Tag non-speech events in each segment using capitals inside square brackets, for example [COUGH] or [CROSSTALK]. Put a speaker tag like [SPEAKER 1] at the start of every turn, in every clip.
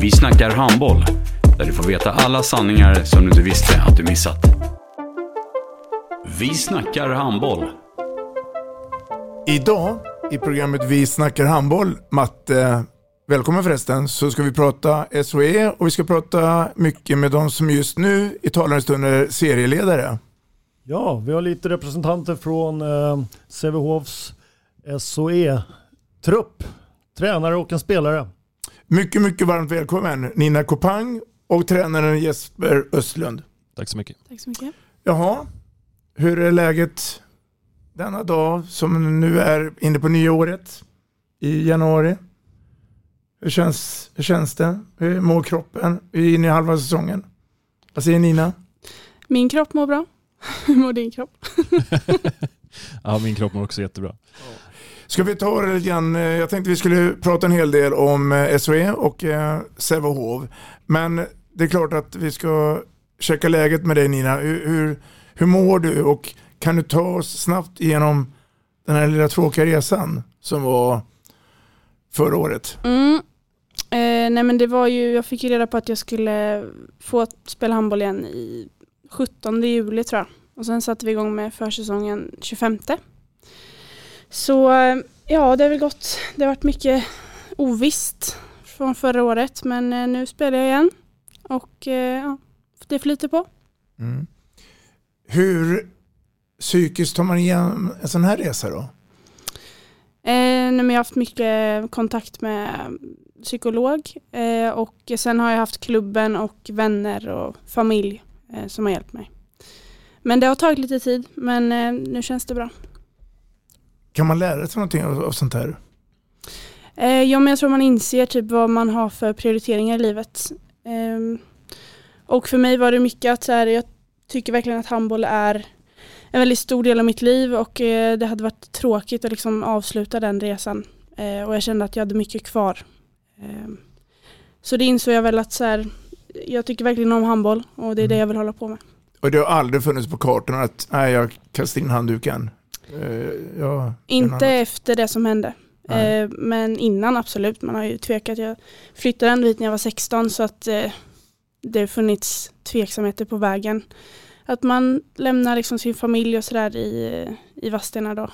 [SPEAKER 1] Vi snackar handboll, där du får veta alla sanningar som du inte visste att du missat. Vi snackar handboll.
[SPEAKER 2] Idag i programmet Vi snackar handboll, Matte, välkommen förresten, så ska vi prata SOE och vi ska prata mycket med de som just nu i talande stund är serieledare.
[SPEAKER 3] Ja, vi har lite representanter från eh, Sävehofs SOE-trupp. Tränare och en spelare.
[SPEAKER 2] Mycket, mycket varmt välkommen Nina Kopang och tränaren Jesper Östlund.
[SPEAKER 4] Tack så mycket.
[SPEAKER 5] Tack så mycket.
[SPEAKER 2] Jaha, hur är läget denna dag som nu är inne på nya året i januari? Hur känns, hur känns det? Hur mår kroppen? Vi är inne i halva säsongen. Vad säger Nina?
[SPEAKER 5] Min kropp mår bra. [LAUGHS] Hur mår din kropp? [LAUGHS]
[SPEAKER 4] ja, min kropp mår också jättebra.
[SPEAKER 2] Ska vi ta det lite grann, eh, jag tänkte vi skulle prata en hel del om eh, SOE och eh, Sävehof. Men det är klart att vi ska checka läget med dig Nina. Hur, hur, hur mår du och kan du ta oss snabbt igenom den här lilla tråkiga resan som var förra året?
[SPEAKER 5] Mm. Eh, nej men det var ju, jag fick ju reda på att jag skulle få spela handboll igen i 17 juli tror jag. Och sen satte vi igång med försäsongen 25. Så eh, ja, det har väl gått, det har varit mycket ovisst från förra året men eh, nu spelar jag igen och eh, ja, det flyter på.
[SPEAKER 2] Mm. Hur psykiskt tar man igen en sån här resa då?
[SPEAKER 5] Eh, jag har haft mycket kontakt med psykolog eh, och sen har jag haft klubben och vänner och familj eh, som har hjälpt mig. Men det har tagit lite tid men eh, nu känns det bra.
[SPEAKER 2] Kan man lära sig någonting av, av sånt här?
[SPEAKER 5] Eh, ja men jag tror man inser typ vad man har för prioriteringar i livet. Ehm, och för mig var det mycket att så här, jag tycker verkligen att handboll är en väldigt stor del av mitt liv och eh, det hade varit tråkigt att liksom avsluta den resan. Eh, och jag kände att jag hade mycket kvar. Eh, så det insåg jag väl att så här, jag tycker verkligen om handboll och det är det jag vill hålla på med.
[SPEAKER 2] Och det har aldrig funnits på kartan att nej, jag kastar in handduken? Eh, ja,
[SPEAKER 5] Inte efter det som hände. Eh, men innan absolut, man har ju tvekat. Jag flyttade ändå hit när jag var 16 så att eh, det har funnits tveksamheter på vägen att man lämnar liksom sin familj och sådär i, i Vadstena då.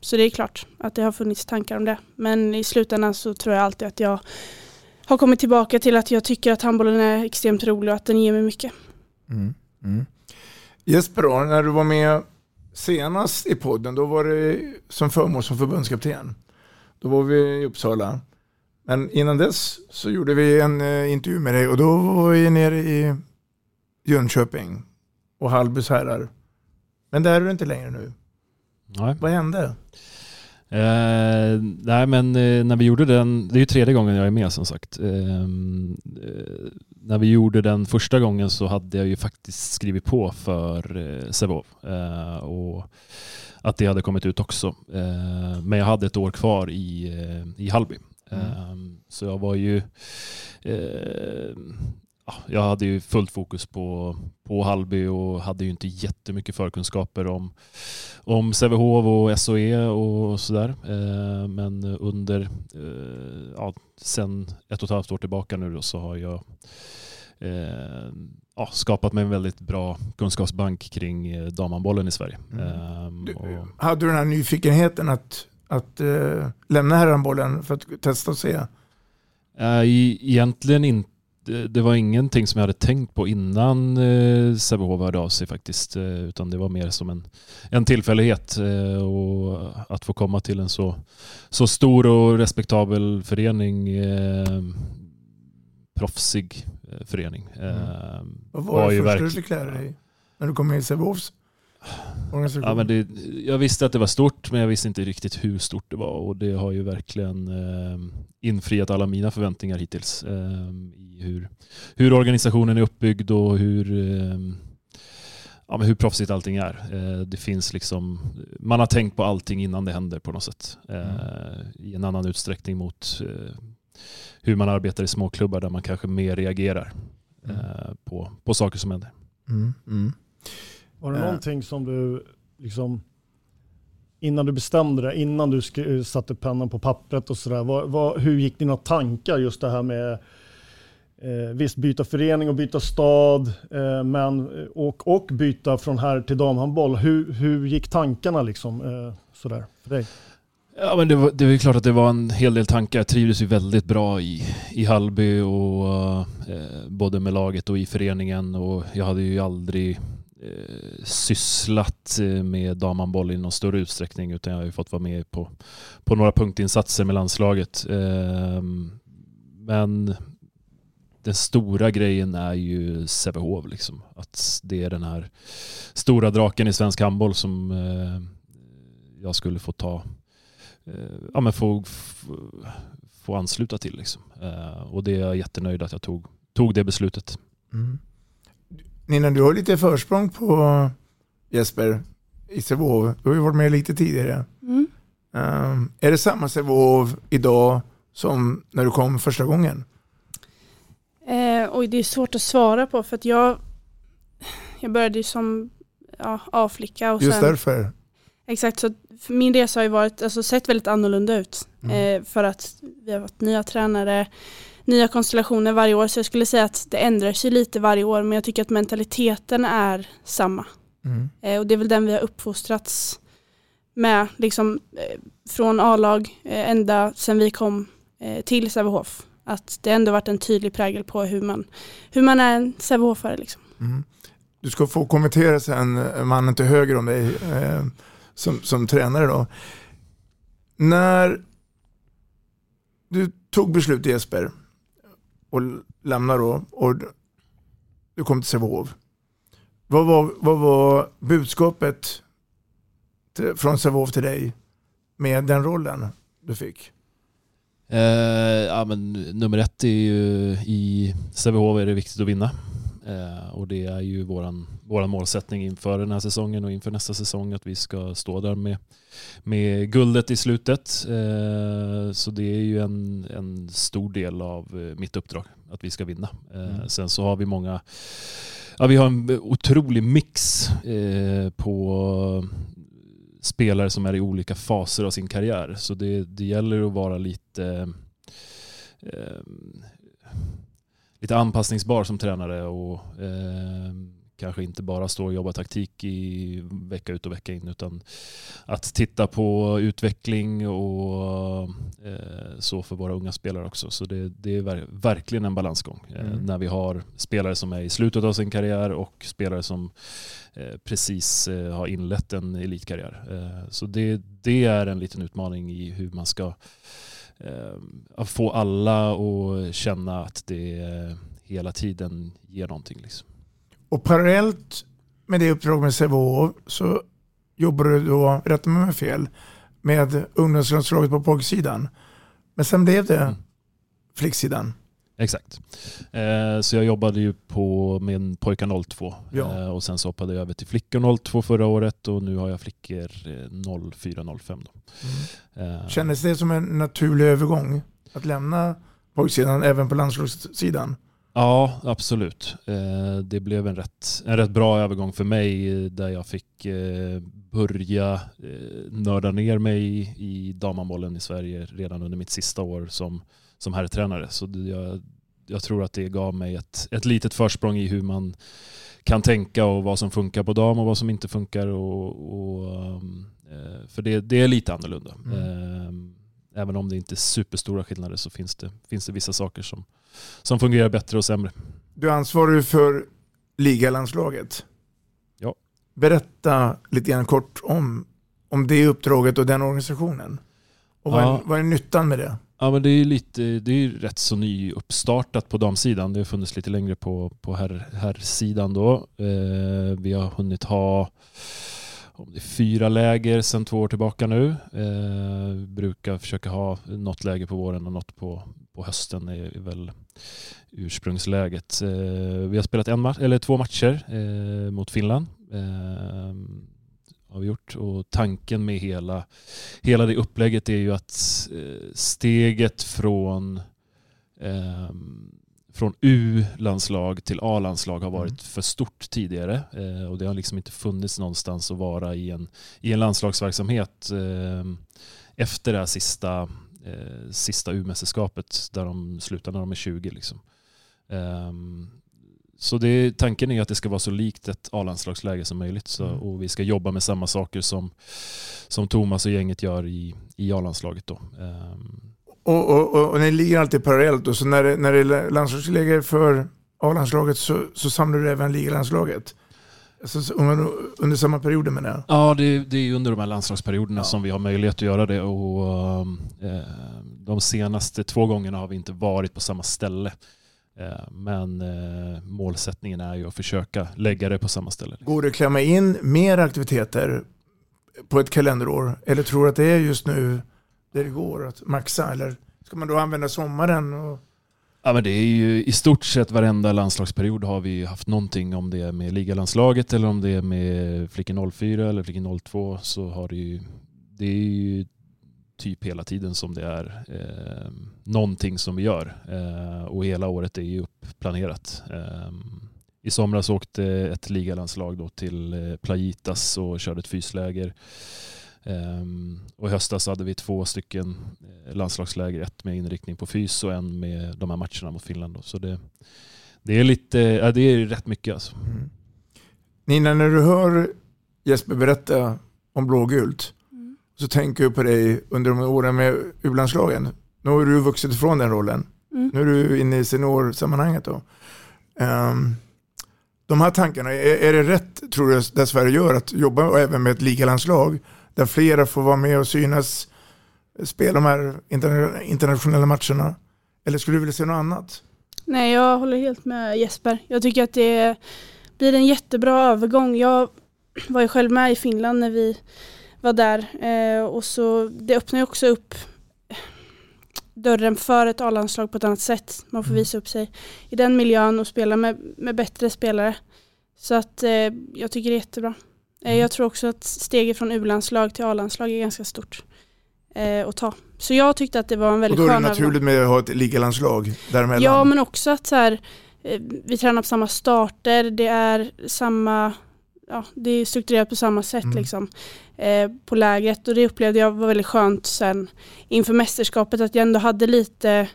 [SPEAKER 5] Så det är klart att det har funnits tankar om det. Men i slutändan så tror jag alltid att jag har kommit tillbaka till att jag tycker att handbollen är extremt rolig och att den ger mig mycket.
[SPEAKER 2] Mm. Mm. Jesper när du var med senast i podden, då var det som förmån som förbundskapten. Då var vi i Uppsala. Men innan dess så gjorde vi en eh, intervju med dig och då var vi nere i Jönköping och Hallbys herrar. Men där är du inte längre nu.
[SPEAKER 4] Nej.
[SPEAKER 2] Vad hände?
[SPEAKER 4] Eh, nej men eh, när vi gjorde den, det är ju tredje gången jag är med som sagt. Eh, eh, när vi gjorde den första gången så hade jag ju faktiskt skrivit på för eh, Sevov. Eh, och att det hade kommit ut också. Eh, men jag hade ett år kvar i, i Hallby. Mm. Så jag var ju jag hade ju fullt fokus på, på Hallby och hade ju inte jättemycket förkunskaper om, om Sävehof och SOE och sådär. Eh, men under, eh, ja, sen ett och ett halvt år tillbaka nu då, så har jag eh, ja, skapat mig en väldigt bra kunskapsbank kring damhandbollen i Sverige. Mm.
[SPEAKER 2] Du, och, hade du den här nyfikenheten att, att lämna herrhandbollen för att testa och se?
[SPEAKER 4] Egentligen inte det, det, var ingenting som jag hade tänkt på innan eh, Sävehof hörde av sig faktiskt. Eh, utan det var mer som en, en tillfällighet. Eh, och att få komma till en så, så stor och respektabel förening. Eh, proffsig eh, förening. Mm.
[SPEAKER 2] Eh, Vad var, var det första du fick lära dig när du kom med i Sävehofs
[SPEAKER 4] Ja, men det, jag visste att det var stort men jag visste inte riktigt hur stort det var och det har ju verkligen eh, infriat alla mina förväntningar hittills. Eh, i hur, hur organisationen är uppbyggd och hur, eh, ja, men hur proffsigt allting är. Eh, det finns liksom, man har tänkt på allting innan det händer på något sätt. Eh, mm. I en annan utsträckning mot eh, hur man arbetar i småklubbar där man kanske mer reagerar mm. på, på saker som händer. Mm.
[SPEAKER 3] Var det eh. någonting som du, liksom, innan du bestämde det, innan du satte pennan på pappret och sådär, hur gick dina tankar just det här med eh, visst byta förening och byta stad, eh, men, och, och byta från här till damhandboll. Hur, hur gick tankarna liksom, eh, sådär, för dig?
[SPEAKER 4] Ja, men det, var, det var klart att det var en hel del tankar. Jag trivdes ju väldigt bra i, i Hallby och eh, både med laget och i föreningen och jag hade ju aldrig eh, sysslat eh, med damhandboll i någon större utsträckning utan jag har ju fått vara med på, på några punktinsatser med landslaget. Eh, men den stora grejen är ju Sävehof. Liksom. Att det är den här stora draken i svensk handboll som eh, jag skulle få ta, eh, ja, men få, få ansluta till. Liksom. Eh, och det är jag jättenöjd att jag tog, tog det beslutet. Mm.
[SPEAKER 2] Nina, du har lite försprång på Jesper i Sävehof. Du har ju varit med lite tidigare. Mm. Um, är det samma Sävehof idag som när du kom första gången?
[SPEAKER 5] Eh, oj, det är svårt att svara på för att jag, jag började ju som ja, A-flicka. Och
[SPEAKER 2] Just sen, därför?
[SPEAKER 5] Exakt, så min resa har ju varit, alltså, sett väldigt annorlunda ut. Mm. Eh, för att vi har fått nya tränare, nya konstellationer varje år. Så jag skulle säga att det ändrar sig lite varje år men jag tycker att mentaliteten är samma. Mm. Eh, och det är väl den vi har uppfostrats med liksom, eh, från A-lag eh, ända sedan vi kom till Sävehof. Att det ändå varit en tydlig prägel på hur man, hur man är en Sävehofare. Liksom. Mm.
[SPEAKER 2] Du ska få kommentera sen mannen till höger om dig som, som tränare. Då. När du tog beslut Jesper, och lämnar då och du kom till Sävehof. Vad var, vad var budskapet till, från Sävehof till dig med den rollen du fick?
[SPEAKER 4] Eh, ja, men, nummer ett är ju i Sävehof är det viktigt att vinna. Eh, och det är ju våran, våran målsättning inför den här säsongen och inför nästa säsong att vi ska stå där med, med guldet i slutet. Eh, så det är ju en, en stor del av eh, mitt uppdrag att vi ska vinna. Mm. Sen så har vi många, ja vi har en otrolig mix på spelare som är i olika faser av sin karriär. Så det, det gäller att vara lite eh, lite anpassningsbar som tränare och eh, kanske inte bara stå och jobba taktik i vecka ut och vecka in utan att titta på utveckling och eh, så för våra unga spelare också. Så det, det är ver verkligen en balansgång eh, mm. när vi har spelare som är i slutet av sin karriär och spelare som eh, precis eh, har inlett en elitkarriär. Eh, så det, det är en liten utmaning i hur man ska att få alla att känna att det hela tiden ger någonting. Liksom.
[SPEAKER 2] Och parallellt med det uppdraget med Sävehof så jobbar du då, rätta mig om jag fel, med ungdomslandslaget på pojksidan. Men sen blev det mm. flicksidan.
[SPEAKER 4] Exakt. Eh, så jag jobbade ju på med pojkar 02 ja. eh, och sen så hoppade jag över till flickor 02 förra året och nu har jag flickor 04-05. Mm.
[SPEAKER 2] Eh. Kändes det som en naturlig övergång att lämna pojksidan även på landslagssidan?
[SPEAKER 4] Ja, absolut. Eh, det blev en rätt, en rätt bra övergång för mig där jag fick eh, börja eh, nörda ner mig i damhandbollen i Sverige redan under mitt sista år som som herrtränare. Så jag, jag tror att det gav mig ett, ett litet försprång i hur man kan tänka och vad som funkar på dam och vad som inte funkar. Och, och um, eh, för det, det, är lite annorlunda mm. även om det inte är superstora skillnader så finns det, finns det vissa saker som, som fungerar bättre och sämre.
[SPEAKER 2] Du ansvarar ju för ligalandslaget.
[SPEAKER 4] Ja.
[SPEAKER 2] Berätta lite grann kort om, om det uppdraget och den organisationen. Och vad,
[SPEAKER 4] Ja.
[SPEAKER 2] är, vad är nyttan med det?
[SPEAKER 4] Ja, men det är ju lite, det är ju rätt så nyuppstartat på damsidan. Det har funnits lite längre på, på herr, herrsidan då. Eh, vi har hunnit ha om det är fyra läger sedan två år tillbaka nu. Eh, vi brukar försöka ha något läger på våren och något på, på hösten är väl ursprungsläget. Eh, vi har spelat en match, eller två matcher eh, mot Finland. Eh, Eh, har vi gjort. Och tanken med hela, hela det upplägget är ju att eh, steget från ehm, från U-landslag till A-landslag har varit för stort tidigare eh, och det har liksom inte funnits någonstans att vara i en, i en landslagsverksamhet eh, efter det här sista, eh, sista U-mästerskapet där de slutar när de är 20. Liksom. Ehm, så det, tanken är att det ska vara så likt ett A-landslagsläge som möjligt så,
[SPEAKER 2] Mm.
[SPEAKER 4] och vi ska jobba med samma saker som, som Thomas och gänget gör i, i A-landslaget. Då. Ehm,
[SPEAKER 2] Och, och, och, och ni ligger alltid parallellt och så när det, när det är landslagsläger för A-landslaget så, så samlar du även ligalandslaget. Alltså, så under, under samma perioder menar jag.
[SPEAKER 4] Ja, det, det är under de här landslagsperioderna som vi har möjlighet att göra det. Och, eh, de senaste två gångerna har vi inte varit på samma ställe. Eh, men eh, målsättningen är ju att försöka lägga det på samma ställe.
[SPEAKER 2] Går det att klämma in mer aktiviteter på ett kalenderår? Eller tror du att det är just nu det det går att maxa? Eller ska man då använda sommaren? Och...
[SPEAKER 4] Ja, men det är ju i stort sett varenda landslagsperiod har vi haft någonting om det är med ligalandslaget eller om det är med Flicken 04 eller Flicken 02 så har det ju, det är ju typ hela tiden som det är eh, någonting som vi gör eh, och hela året är ju uppplanerat. Eh, I somras åkte ett ligalandslag då till eh, Playitas och körde ett fysläger. Ehm, och i höstas hade vi två stycken eh, landslagsläger, ett med inriktning på fys och en med de här matcherna mot Finland. Då. Så det, det är lite, äh, det är rätt mycket alltså. Mm.
[SPEAKER 2] Nina, när du hör Jesper berätta om blågult så tänker jag på dig under de åren med U-landslagen. Nu har du vuxit ifrån den rollen.
[SPEAKER 5] Mm.
[SPEAKER 2] Nu är du inne i seniorsammanhanget. Då. Ehm, de här tankarna, är, är det rätt tror du det Sverige gör att jobba även med ett ligalandslag där flera får vara med och synas, spela de här interna- internationella matcherna? Eller skulle du vilja se något annat?
[SPEAKER 5] Nej, jag håller helt med Jesper. Jag tycker att det blir en jättebra övergång. Jag var ju själv med i Finland när vi var där eh, och så det öppnar ju också upp dörren för ett A-landslag på ett annat sätt. Man får visa upp sig i den miljön och spela med, med bättre spelare. Så att eh, jag tycker det är jättebra. Eh, jag tror också att steget från U-landslag till A-landslag är ganska stort eh, att ta. Så jag tyckte att det var en
[SPEAKER 2] Och
[SPEAKER 5] väldigt
[SPEAKER 2] då är det
[SPEAKER 5] skön
[SPEAKER 2] naturligt med att ha ett ligalandslag däremellan.
[SPEAKER 5] Ja men också att så här, eh, vi tränar på samma starter, det är samma, ja det är strukturerat på samma sätt
[SPEAKER 2] Mm.
[SPEAKER 5] liksom eh, på lägret och det upplevde jag var väldigt skönt sen inför mästerskapet att jag ändå hade lite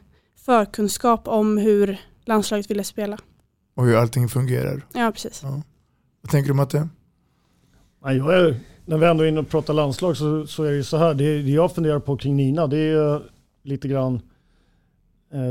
[SPEAKER 5] förkunskap om hur landslaget ville spela.
[SPEAKER 2] Och hur allting fungerar.
[SPEAKER 5] Ja precis.
[SPEAKER 2] Vad tänker du Matte?
[SPEAKER 3] Jag är, när vi ändå är inne och pratar landslag så, så är det ju så här. Det, det jag funderar på kring Nina det är lite grann eh,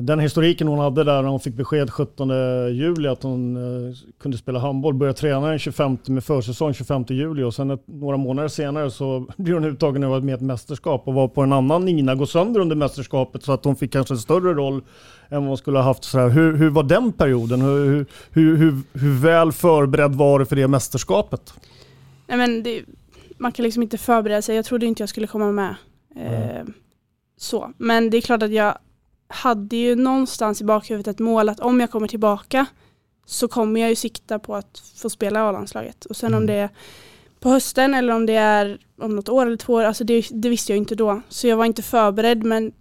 [SPEAKER 3] den historiken hon hade där när hon fick besked 17 juli att hon eh, kunde spela handboll. Började träna den 25 med försäsong 25 juli och sen några månader senare så [LAUGHS] blir hon uttagen att vara med i ett mästerskap och var på en annan Nina gå sönder under mästerskapet så att hon fick kanske en större roll än vad hon skulle ha haft. Så. Hur, hur var den perioden? Hur, hur, hur, hur väl förberedd var du för det mästerskapet?
[SPEAKER 5] Nej, men det, man kan liksom inte förbereda sig, jag trodde inte jag skulle komma med. Eh, så. Men det är klart att jag hade ju någonstans i bakhuvudet ett mål att om jag kommer tillbaka så kommer jag ju sikta på att få spela A-landslaget. Och sen om det är på hösten eller om det är om något år eller två år, alltså det, det visste jag inte då. Så jag var inte förberedd men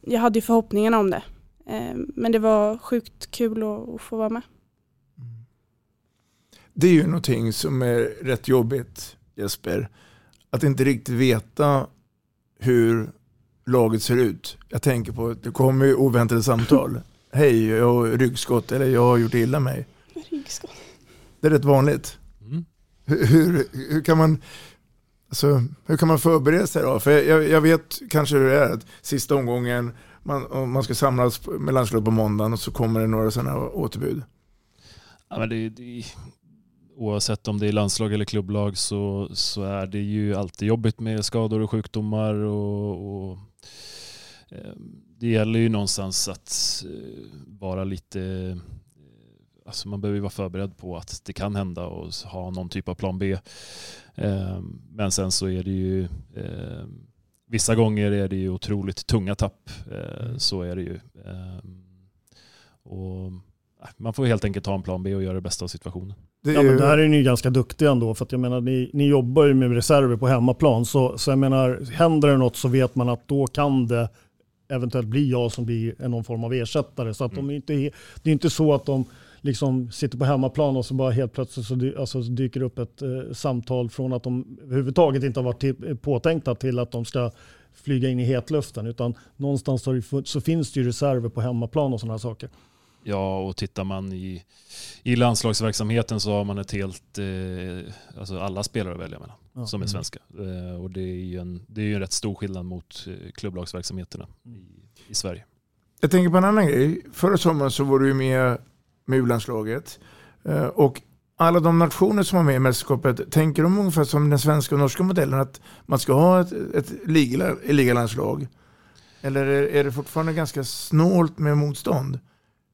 [SPEAKER 5] jag hade ju förhoppningarna om det. Eh, men det var sjukt kul att, att få vara med.
[SPEAKER 2] Det är ju någonting som är rätt jobbigt Jesper. Att inte riktigt veta hur laget ser ut. Jag tänker på att det kommer ju oväntade samtal. Hej, jag har ryggskott eller jag har gjort illa mig. Det är rätt vanligt.
[SPEAKER 4] Mm.
[SPEAKER 2] Hur, hur, hur kan man... Alltså, hur kan man förbereda sig då? För jag, jag vet kanske hur det är, att sista omgången, man, man ska samlas med landslaget på måndagen och så kommer det några sådana återbud.
[SPEAKER 4] Ja, men det, det, oavsett om det är landslag eller klubblag så, så är det ju alltid jobbigt med skador och sjukdomar. Och, och det gäller ju någonstans att eh, vara lite eh, Alltså man behöver ju vara förberedd på att det kan hända och ha någon typ av plan B. Men sen så är det ju Vissa gånger är det ju otroligt tunga tapp. Mm. Så är det ju. Och man får helt enkelt ta en plan B och göra det bästa av situationen.
[SPEAKER 3] Det ja, men där är ni ganska duktiga ändå. För att jag menar, ni, ni jobbar ju med reserver på hemmaplan. Så, så jag menar, händer det något så vet man att då kan det eventuellt bli jag som blir någon form av ersättare. Så att mm. de inte, det är inte så att de liksom sitter på hemmaplan och så bara helt plötsligt så, dy, alltså, så dyker upp ett eh, samtal från att de överhuvudtaget inte har varit till, påtänkta till att de ska flyga in i hetluften. Utan någonstans så, så finns det ju reserver på hemmaplan och sådana saker.
[SPEAKER 4] Ja, och tittar man i, i landslagsverksamheten så har man ett helt, eh, alltså alla spelare att välja mellan ja. som är mm. svenska. Eh, och det är ju en, det är ju en rätt stor skillnad mot eh, klubblagsverksamheterna mm. i, i Sverige.
[SPEAKER 2] Jag tänker på en annan grej. Förra sommaren så var du med med U-landslaget. Eh, och alla de nationer som var med i mästerskapet, tänker de ungefär som den svenska och norska modellen? Att man ska ha ett, ett ligalandslag? Eller är det fortfarande ganska snålt med motstånd?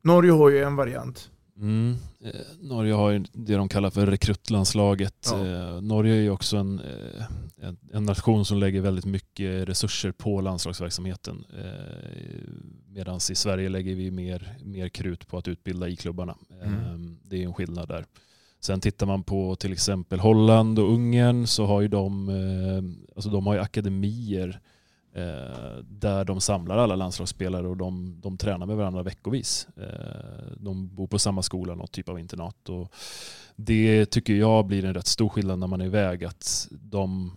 [SPEAKER 2] Norge har ju en variant.
[SPEAKER 4] Mm. Eh, Norge har ju det de kallar för rekrytlandslaget. Ja. Eh, Norge är ju också en, eh, en, en, nation som lägger väldigt mycket resurser på landslagsverksamheten. Eh, Medan i Sverige lägger vi mer, mer krut på att utbilda i klubbarna. Mm. Eh, det är en skillnad där. Sen tittar man på till exempel Holland och Ungern så har ju de, eh, alltså de har akademier där de samlar alla landslagsspelare och de, de tränar med varandra veckovis. Eh, de bor på samma skola, något typ av internat. Och det tycker jag blir en rätt stor skillnad när man är iväg. Att de,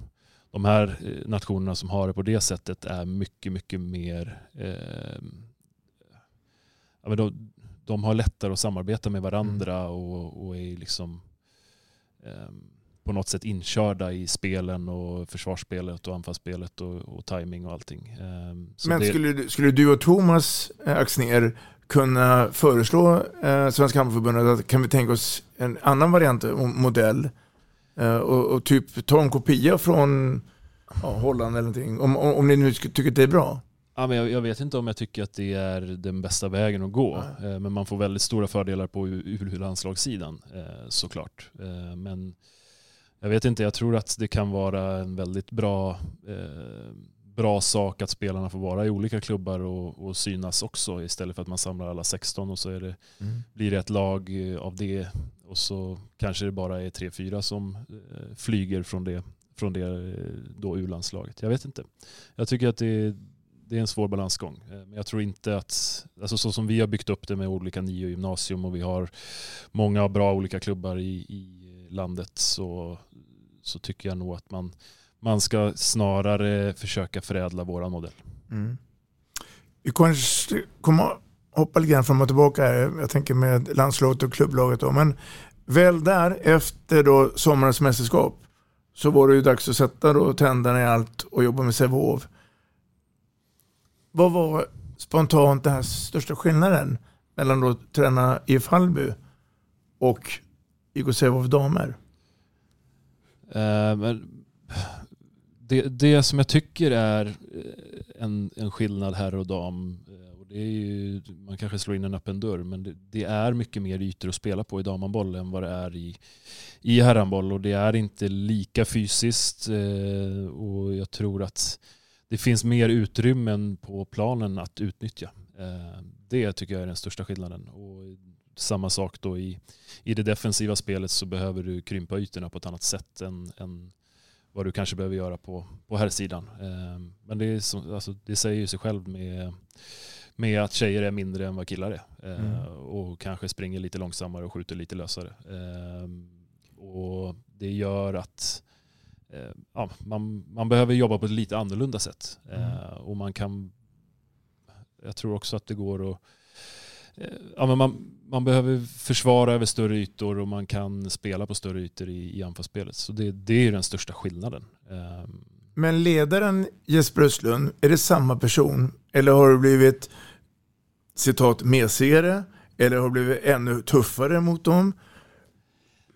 [SPEAKER 4] de här eh, nationerna som har det på det sättet är mycket, mycket mer... Eh, ja, men de, de har lättare att samarbeta med varandra mm. och, och är liksom... Eh, på något sätt inkörda i spelen och försvarsspelet och anfallsspelet och, och timing och allting.
[SPEAKER 2] Ehm, så Men det... skulle, skulle du och Thomas eh, Axner kunna föreslå eh, Svenska Handbollförbundet att kan vi tänka oss en annan variant, modell eh, och, och, typ ta en kopia från ja, Holland eller någonting, om, om, om ni nu tycker att det är bra?
[SPEAKER 4] Ja, men jag, jag, vet inte om jag tycker att det är den bästa vägen att gå. Eh, men man får väldigt stora fördelar på U-landslagssidan eh, såklart. Eh, men jag vet inte, jag tror att det kan vara en väldigt bra, eh, bra sak att spelarna får vara i olika klubbar och, och, synas också istället för att man samlar alla 16 och så det, mm. blir det ett lag eh, av det och så kanske det bara är tre, fyra som eh, flyger från det, från det eh, då U-landslaget. Jag vet inte. Jag tycker att det, det är en svår balansgång. Eh, men jag tror inte att, alltså så som vi har byggt upp det med olika nio gymnasium och vi har många bra olika klubbar i, i landet så, så tycker jag nog att man, man ska snarare försöka förädla vår modell. Mm.
[SPEAKER 2] Vi kanske kommer hoppa lite grann fram och tillbaka här. Jag tänker med landslaget och klubblaget då. Men väl där efter då sommarens mästerskap så var det ju dags att sätta då tänderna i allt och jobba med Sävehof. Vad var spontant den här största skillnaden mellan att träna i Falby och IK Sävehof damer?
[SPEAKER 4] Eh, men det, det som jag tycker är eh, en, en skillnad här och dam, eh, och det är ju, man kanske slår in en öppen dörr, men det, det, är mycket mer ytor att spela på i damhandboll än vad det är i, i herrhandboll. Och det är inte lika fysiskt och jag tror att det finns mer utrymmen på planen att utnyttja. Det tycker jag är den största skillnaden. Och samma sak då i, i det defensiva spelet så behöver du krympa ytorna på ett annat sätt än, än vad du kanske behöver göra på, på här sidan. Ehm, men det, är så, alltså, det säger ju sig själv med, med att tjejer är mindre än vad killar är. Ehm, mm. Och kanske springer lite långsammare och skjuter lite lösare. Ehm, och det gör att ja, man, man behöver jobba på ett lite annorlunda sätt. Mm. Och man kan, jag tror också att det går att ja, men man, man behöver försvara över större ytor och man kan spela på större ytor i, i anfallsspelet. Så det, det är den största skillnaden. Um,
[SPEAKER 2] men ledaren Jesper Östlund, är det samma person? Eller har du blivit citat mesigare? Eller har du blivit ännu tuffare mot dem?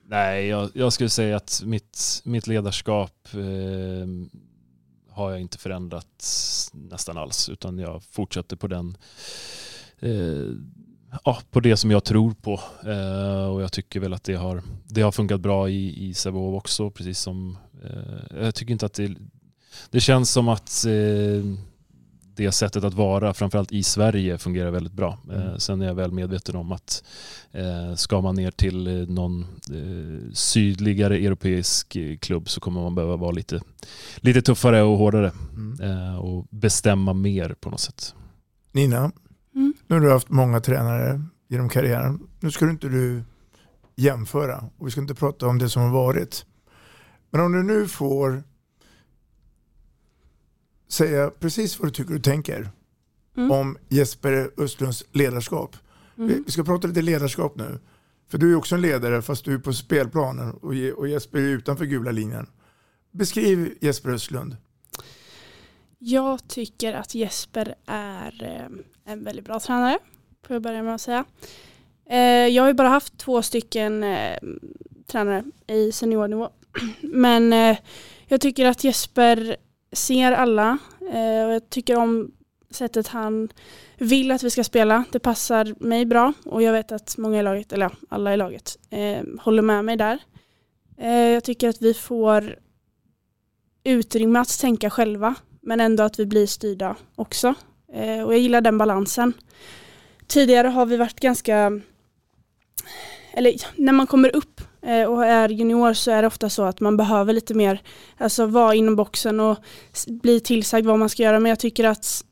[SPEAKER 4] Nej, jag, jag skulle säga att mitt, mitt ledarskap eh, har jag inte förändrat nästan alls. Utan jag fortsätter på den eh, ja, på det som jag tror på. Eh, och jag tycker väl att det har, det har funkat bra i, i Sävehof också. Precis som, eh, jag tycker inte att det, det känns som att eh, det sättet att vara, framförallt i Sverige, fungerar väldigt bra. Eh, mm. sen är jag väl medveten om att eh, ska man ner till eh, någon sydligare europeisk klubb så kommer man behöva vara lite, lite tuffare och hårdare mm. och bestämma mer på något sätt.
[SPEAKER 2] Nina, mm. nu har du haft många tränare genom karriären. Nu ska du inte du jämföra och vi ska inte prata om det som har varit. Men om du nu får säga precis vad du tycker och tänker mm. om Jesper Östlunds ledarskap. Mm. Vi ska prata lite ledarskap nu. För du är också en ledare fast du är på spelplanen och Jesper är utanför gula linjen. Beskriv Jesper Östlund.
[SPEAKER 5] Jag tycker att Jesper är eh, en väldigt bra tränare. Får jag börja med att säga. Eh, jag har ju bara haft två stycken eh, tränare i seniornivå. [CLEARS THROAT] Men jag tycker att Jesper ser alla och jag tycker om sättet han vill att vi ska spela. Det passar mig bra och jag vet att många i laget, eller alla i laget, håller med mig där. Jag tycker att vi får utrymme att tänka själva men ändå att vi blir styrda också. Eh, och jag gillar den balansen. Tidigare har vi varit ganska, eller när man kommer upp Eh, och är junior så är det ofta så att man behöver lite mer, alltså vara inom boxen och bli tillsagd vad man ska göra. Men jag tycker att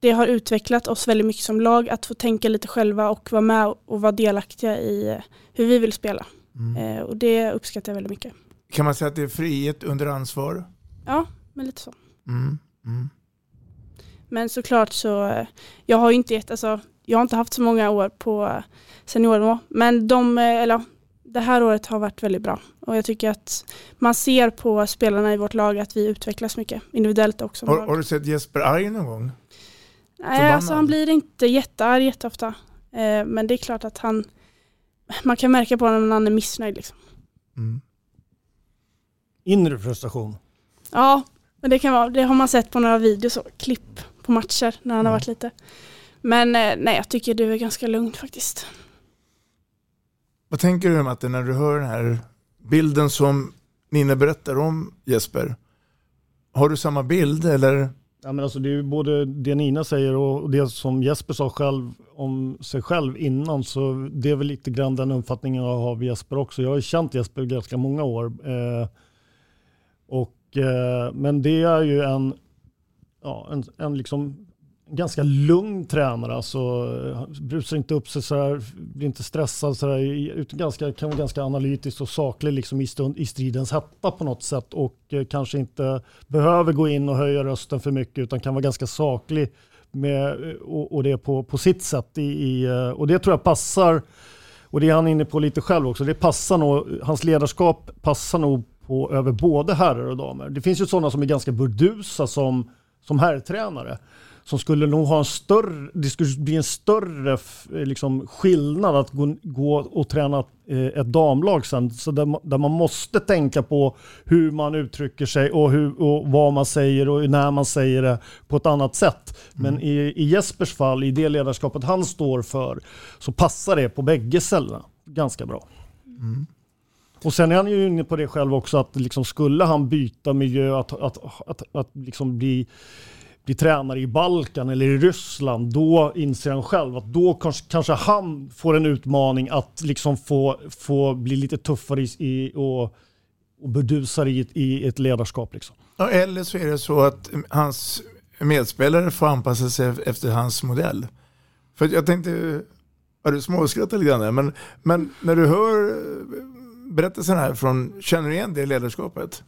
[SPEAKER 5] det har utvecklat oss väldigt mycket som lag att få tänka lite själva och vara med och vara delaktiga i eh, hur vi vill spela. Mm. Och det uppskattar jag väldigt mycket.
[SPEAKER 2] Kan man säga att det är frihet under ansvar?
[SPEAKER 5] Ja, men lite så. Mm. Mm. Men såklart så, jag har ju inte gett, alltså, jag har inte haft så många år på seniornivå. Men de, eller det här året har varit väldigt bra och jag tycker att man ser på spelarna i vårt lag att vi utvecklas mycket individuellt också.
[SPEAKER 2] Har, har du sett Jesper arg någon gång?
[SPEAKER 5] Nej, alltså han blir inte jättearg jätteofta. Eh, men det är klart att han, man kan märka på honom när han är missnöjd. Liksom. Mm.
[SPEAKER 3] Inre frustration?
[SPEAKER 5] Ja, men det, kan vara, det har man sett på några videos och klipp på matcher när han mm. har varit lite. Men eh, nej, jag tycker du är ganska lugn faktiskt.
[SPEAKER 2] Vad tänker du Matte när du hör den här bilden som Nina berättar om Jesper? Har du samma bild eller?
[SPEAKER 3] Ja, men alltså det är både det Nina säger och det som Jesper sa själv om sig själv innan. Så det är väl lite grann den uppfattningen jag har av Jesper också. Jag har känt Jesper ganska många år. Eh, och, Eh, men det är ju en, ja, en, en liksom ganska lugn tränare. Alltså, eh, brusar inte upp sig så här, blir inte stressad så här, utan ganska, kan vara ganska analytisk och saklig liksom i, stund, i stridens hetta på något sätt och eh, kanske inte behöver gå in och höja rösten för mycket utan kan vara ganska saklig med, eh, och, och det på, på sitt sätt. I, i, och det tror jag passar, och det är han inne på lite själv också, det passar nog, hans ledarskap passar nog på över både herrar och damer. Det finns ju sådana som är ganska burdusa som, som herrtränare som skulle nog ha en större, det skulle bli en större liksom, skillnad att gå, gå och träna eh, ett damlag sen. Så där, där, man måste tänka på hur man uttrycker sig och, hur, och vad man säger och när man säger det på ett annat sätt. Men mm. i, i Jespers fall, i det ledarskapet han står för, så passar det på bägge ställena ganska bra. Mm. Och sen är han ju inne på det själv också att liksom skulle han byta miljö, att, att, att, att liksom bli bli tränare i Balkan eller i Ryssland, då inser han själv att då kanske, kanske han får en utmaning att liksom få, få bli lite tuffare i, i, och, och burdusare i, i ett ledarskap. Liksom.
[SPEAKER 2] Ja, eller så är det så att hans medspelare får anpassa sig efter hans modell. För jag tänkte, ja, du småskrattar lite grann men, men när du hör berättelsen här från, känner du igen det ledarskapet?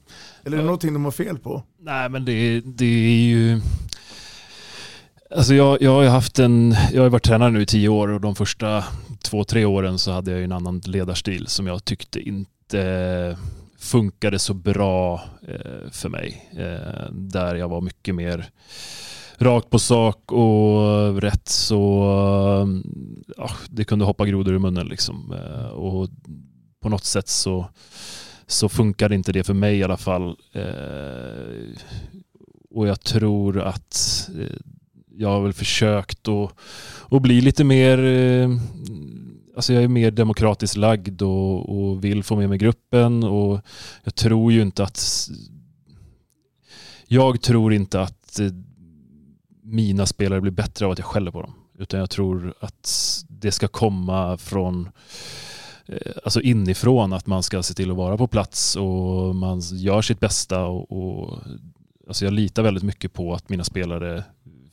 [SPEAKER 2] Eller är det ja. någonting de har fel på?
[SPEAKER 4] Nej men det, det är ju Alltså jag, jag har haft en, jag har varit tränare nu i tio år och de första två, tre åren så hade jag en annan ledarstil som jag tyckte inte funkade så bra eh, för mig. Eh, där jag var mycket mer rakt på sak och rätt så ja, det kunde hoppa grodor i munnen liksom. Eh, och på något sätt så, så funkar inte det för mig i alla fall. Eh, och jag tror att eh, jag har väl försökt att, att bli lite mer eh, Alltså jag är mer demokratiskt lagd och, och, vill få med mig gruppen och jag tror ju inte att jag tror inte att eh, mina spelare blir bättre av att jag skäller på dem. Utan jag tror att det ska komma från eh, alltså inifrån att man ska se till att vara på plats och man gör sitt bästa. Och, och, alltså jag litar väldigt mycket på att mina spelare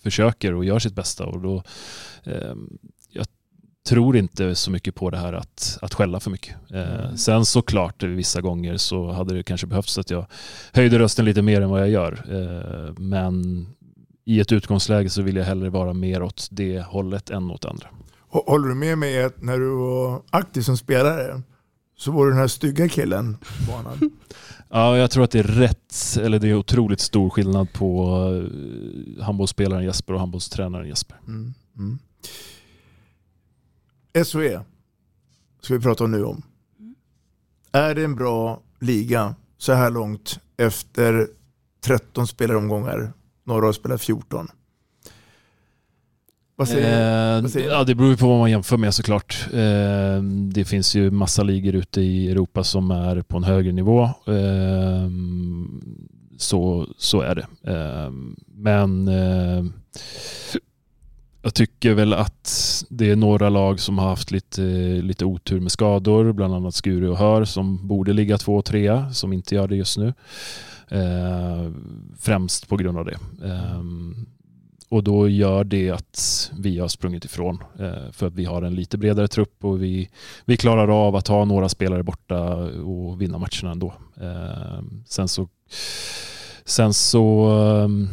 [SPEAKER 4] försöker och gör sitt bästa. Och då, eh, jag tror inte så mycket på det här att, att skälla för mycket. Eh, mm. sen såklart vissa gånger så hade det kanske behövts att jag höjde rösten lite mer än vad jag gör. Eh, men i ett utgångsläge så vill jag hellre vara mer åt det hållet än åt andra.
[SPEAKER 2] Håller du med mig att när du var aktiv som spelare så var du den här stygga killen på banan? [LAUGHS]
[SPEAKER 4] ja, jag tror att det är rätt, eller det är otroligt stor skillnad på uh, handbollsspelaren Jesper och handbollstränaren Jesper. Mm, mm.
[SPEAKER 2] SOE ska vi prata om nu om. Är det en bra liga så här långt efter 13 spelaromgångar några har spelat 14.
[SPEAKER 4] Vad säger, eh, vad säger ja, det beror ju på vad man jämför med såklart. Eh, det finns ju massa ligor ute i Europa som är på en högre nivå. Eh, så, så är det. Eh, men eh, jag tycker väl att det är några lag som har haft lite, lite otur med skador, bland annat Skuru och Hör som borde ligga två och trea, som inte gör det just nu. Eh, främst på grund av det. Eh, och då gör det att vi har sprungit ifrån. Eh, för att vi har en lite bredare trupp och vi, vi klarar av att ha några spelare borta och vinna matcherna ändå. Eh, sen så, sen så ehm,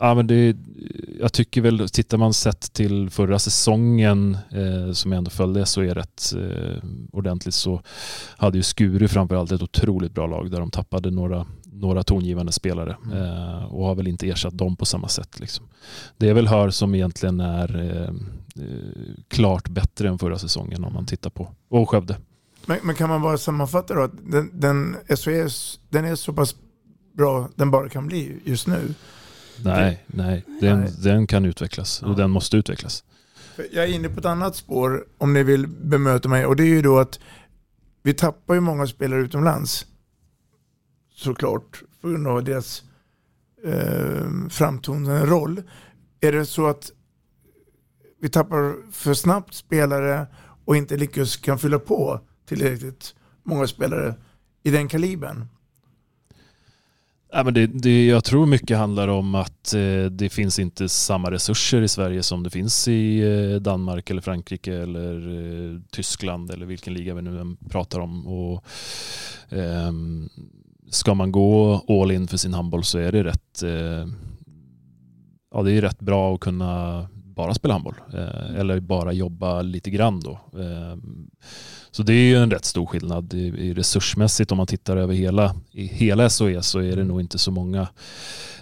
[SPEAKER 4] Ja, men det, jag tycker väl, tittar man sett till förra säsongen eh, som jag ändå följde så är rätt eh, ordentligt så hade ju Skuru framförallt ett otroligt bra lag där de tappade några, några tongivande spelare mm. eh, och har väl inte ersatt dem på samma sätt. Liksom. Det är väl Hör som egentligen är eh, eh, klart bättre än förra säsongen om man tittar på, och Skövde.
[SPEAKER 2] Men, men kan man bara sammanfatta då att den, den SOS den är så pass bra den bara kan bli just nu?
[SPEAKER 4] Nej, nej. Den, nej. den kan utvecklas och den måste utvecklas.
[SPEAKER 2] Jag är inne på ett annat spår om ni vill bemöta mig och det är ju då att vi tappar ju många spelare utomlands. Såklart, på grund av deras eh, framtonande roll. Är det så att vi tappar för snabbt spelare och inte lyckas kan fylla på tillräckligt många spelare i den kalibern?
[SPEAKER 4] Ja, men det, det, jag tror mycket handlar om att eh, det finns inte samma resurser i Sverige som det finns i eh, Danmark eller Frankrike eller eh, Tyskland eller vilken liga vi nu än pratar om. Och, eh, ska man gå all in för sin handboll så är det rätt, eh, ja, det är rätt bra att kunna bara spela handboll eh, eller bara jobba lite grann då. Eh, så det är ju en rätt stor skillnad i, resursmässigt om man tittar över hela, i hela SOE så är det nog inte så många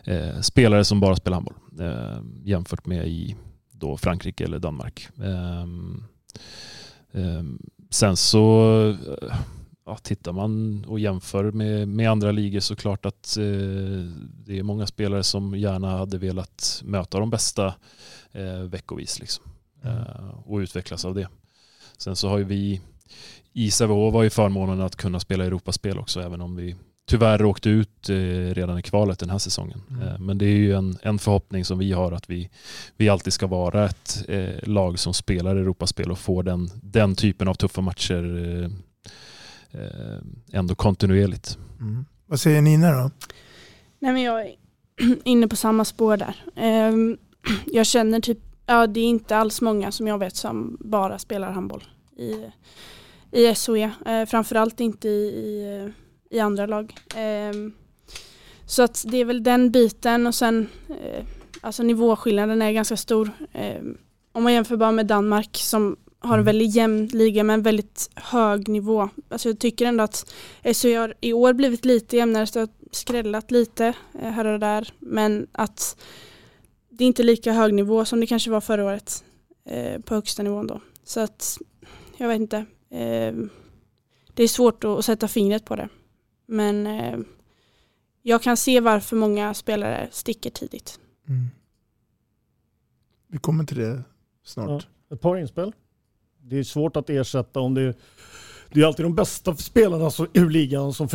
[SPEAKER 4] eh, spelare som bara spelar handboll eh, jämfört med i då Frankrike eller Danmark. Eh, eh sen så eh, ja, tittar man och jämför med, med andra ligor så klart att eh, det är många spelare som gärna hade velat möta de bästa eh, veckovis liksom, mm. eh, och utvecklas av det. Sen så har ju vi i Sävehof var ju förmånen att kunna spela Europaspel också, även om vi tyvärr åkte ut eh, redan i kvalet den här säsongen. Mm. Eh, men det är ju en, en förhoppning som vi har att vi, vi alltid ska vara ett eh, lag som spelar Europaspel och får den, den typen av tuffa matcher ändå kontinuerligt.
[SPEAKER 2] Mm. Vad säger Nina då?
[SPEAKER 5] Nej, men jag är [CLEARS THROAT] inne på samma spår där. Ehm, [CLEARS THROAT] jag känner typ, ja det är inte alls många som jag vet som bara spelar handboll i, i SOE. Eh, framförallt inte i, i, i andra lag. Eh, så att det är väl den biten och sen eh, alltså nivåskillnaden är ganska stor. Eh, om man jämför bara med Danmark som har en
[SPEAKER 2] Mm.
[SPEAKER 5] väldigt jämn liga med en väldigt hög nivå. Alltså jag tycker ändå att SHE har i år blivit lite jämnare, så skrällat lite eh, här och där. Men att det är inte lika hög nivå som det kanske var förra året eh, på högsta nivån då. Så att jag vet inte. Eh, det är svårt att, att sätta fingret på det. Men eh, jag kan se varför många spelare sticker tidigt.
[SPEAKER 2] Mm. Vi kommer till det snart.
[SPEAKER 3] Ja, ett par inspel. Det är svårt att ersätta om det är det är alltid de bästa spelarna ur ligan som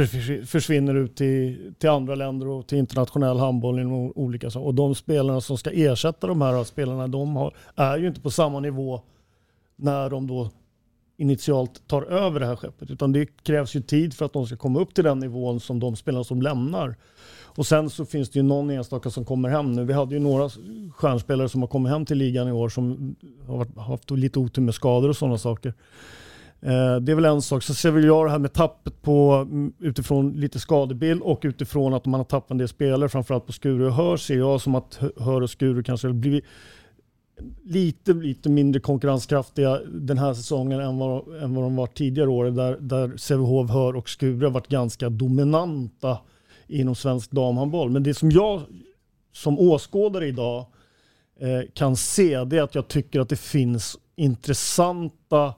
[SPEAKER 3] försvinner ut till, till andra länder och till internationell handboll inom olika saker. Och de spelarna som ska ersätta de här spelarna, de har, är ju inte på samma nivå när de då initialt tar över det här skeppet. Utan det krävs ju tid för att de ska komma upp till den nivån som de spelarna som lämnar. Och sen så finns det ju någon enstaka som kommer hem nu. Vi hade ju några stjärnspelare som har kommit hem till ligan i år som har varit, haft lite otur med skador och sådana saker. Eh, Det är väl en sak. Så ser väl jag det här med tappet på, mm, utifrån lite skadebild och utifrån att man har tappat en del spelare, framförallt på Skuru och Hör, ser jag som att Hör och Skuru kanske har blivit lite, lite mindre konkurrenskraftiga den här säsongen än vad, än vad de var tidigare år, där, där Sävehof, Hör och Skuru har varit ganska dominanta inom svensk damhandboll. Men det som jag som åskådare idag eh, kan se, det är att jag tycker att det finns intressanta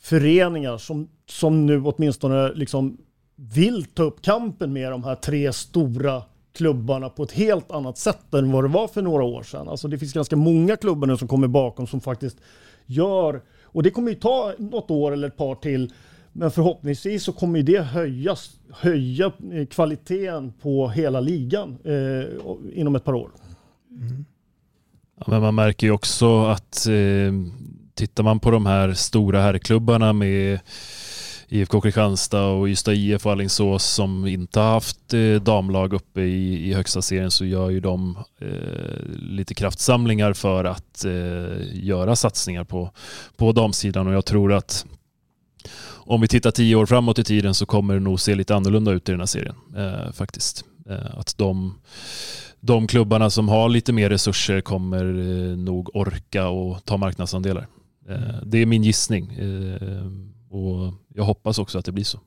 [SPEAKER 3] föreningar som, som nu åtminstone liksom vill ta upp kampen med de här tre stora klubbarna på ett helt annat sätt än vad det var för några år sedan. Alltså det finns ganska många klubbar nu som kommer bakom som faktiskt gör, och det kommer ju ta något år eller ett par till, men förhoppningsvis så kommer det höjas, höja eh, kvaliteten på hela ligan eh, inom ett par år.
[SPEAKER 4] Ja, men man märker ju också att eh, tittar man på de här stora herrklubbarna med IFK Kristianstad och Ystad IF och Alingsås som inte har haft eh, damlag uppe i, i högsta serien så gör ju de eh, lite kraftsamlingar för att eh, göra satsningar på, på damsidan och jag tror att om vi tittar tio år framåt i tiden så kommer det nog se lite annorlunda ut i den här serien eh, faktiskt. Eh, att de, de klubbarna som har lite mer resurser kommer eh, nog orka och ta marknadsandelar. Eh, det är min gissning eh, och jag hoppas också att det blir så.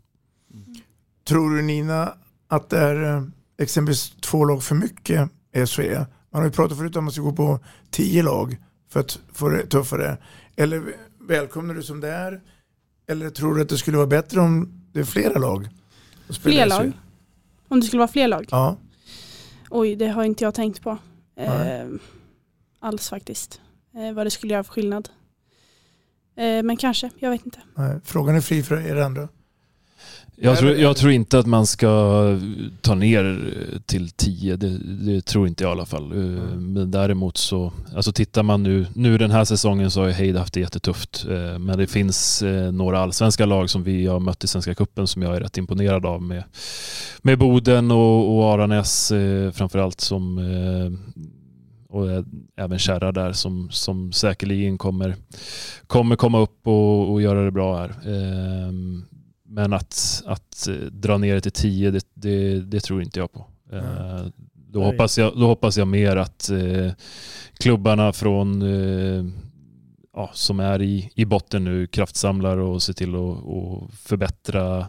[SPEAKER 2] Tror du Nina att det är eh, exempelvis två lag för mycket SHE? Man har ju pratat förut om att man ska gå på tio lag för att få det tuffare. Eller välkomnar du som det är? Eller tror du att det skulle vara bättre om det är flera lag?
[SPEAKER 5] Fler lag? Om det skulle vara fler lag?
[SPEAKER 2] Ja.
[SPEAKER 5] Oj, det har inte jag tänkt på. Eh, alls faktiskt. Eh, vad det skulle göra för skillnad. Eh, men kanske, jag vet inte.
[SPEAKER 2] Nej, frågan är fri för er andra.
[SPEAKER 4] Jag tror, jag tror inte att man ska ta ner till 10, det, det tror inte jag i alla fall. Eh, Men däremot så, alltså tittar man nu, nu den här säsongen så har ju Heid haft det jättetufft. Eh, Men det finns eh, några allsvenska lag som vi har mött i Svenska Cupen som jag är rätt imponerad av med, med Boden och, och Aranäs eh, framförallt som eh, och eh, även Kärra där som, som säkerligen kommer, kommer komma upp och, och göra det bra här. Men att, att eh, dra ner det till 10, det, det, det tror inte jag på. Eh, Då
[SPEAKER 3] Nej.
[SPEAKER 4] hoppas, jag, då hoppas jag mer att eh, klubbarna från, eh, ja, som är i, i botten nu kraftsamlar och ser till att förbättra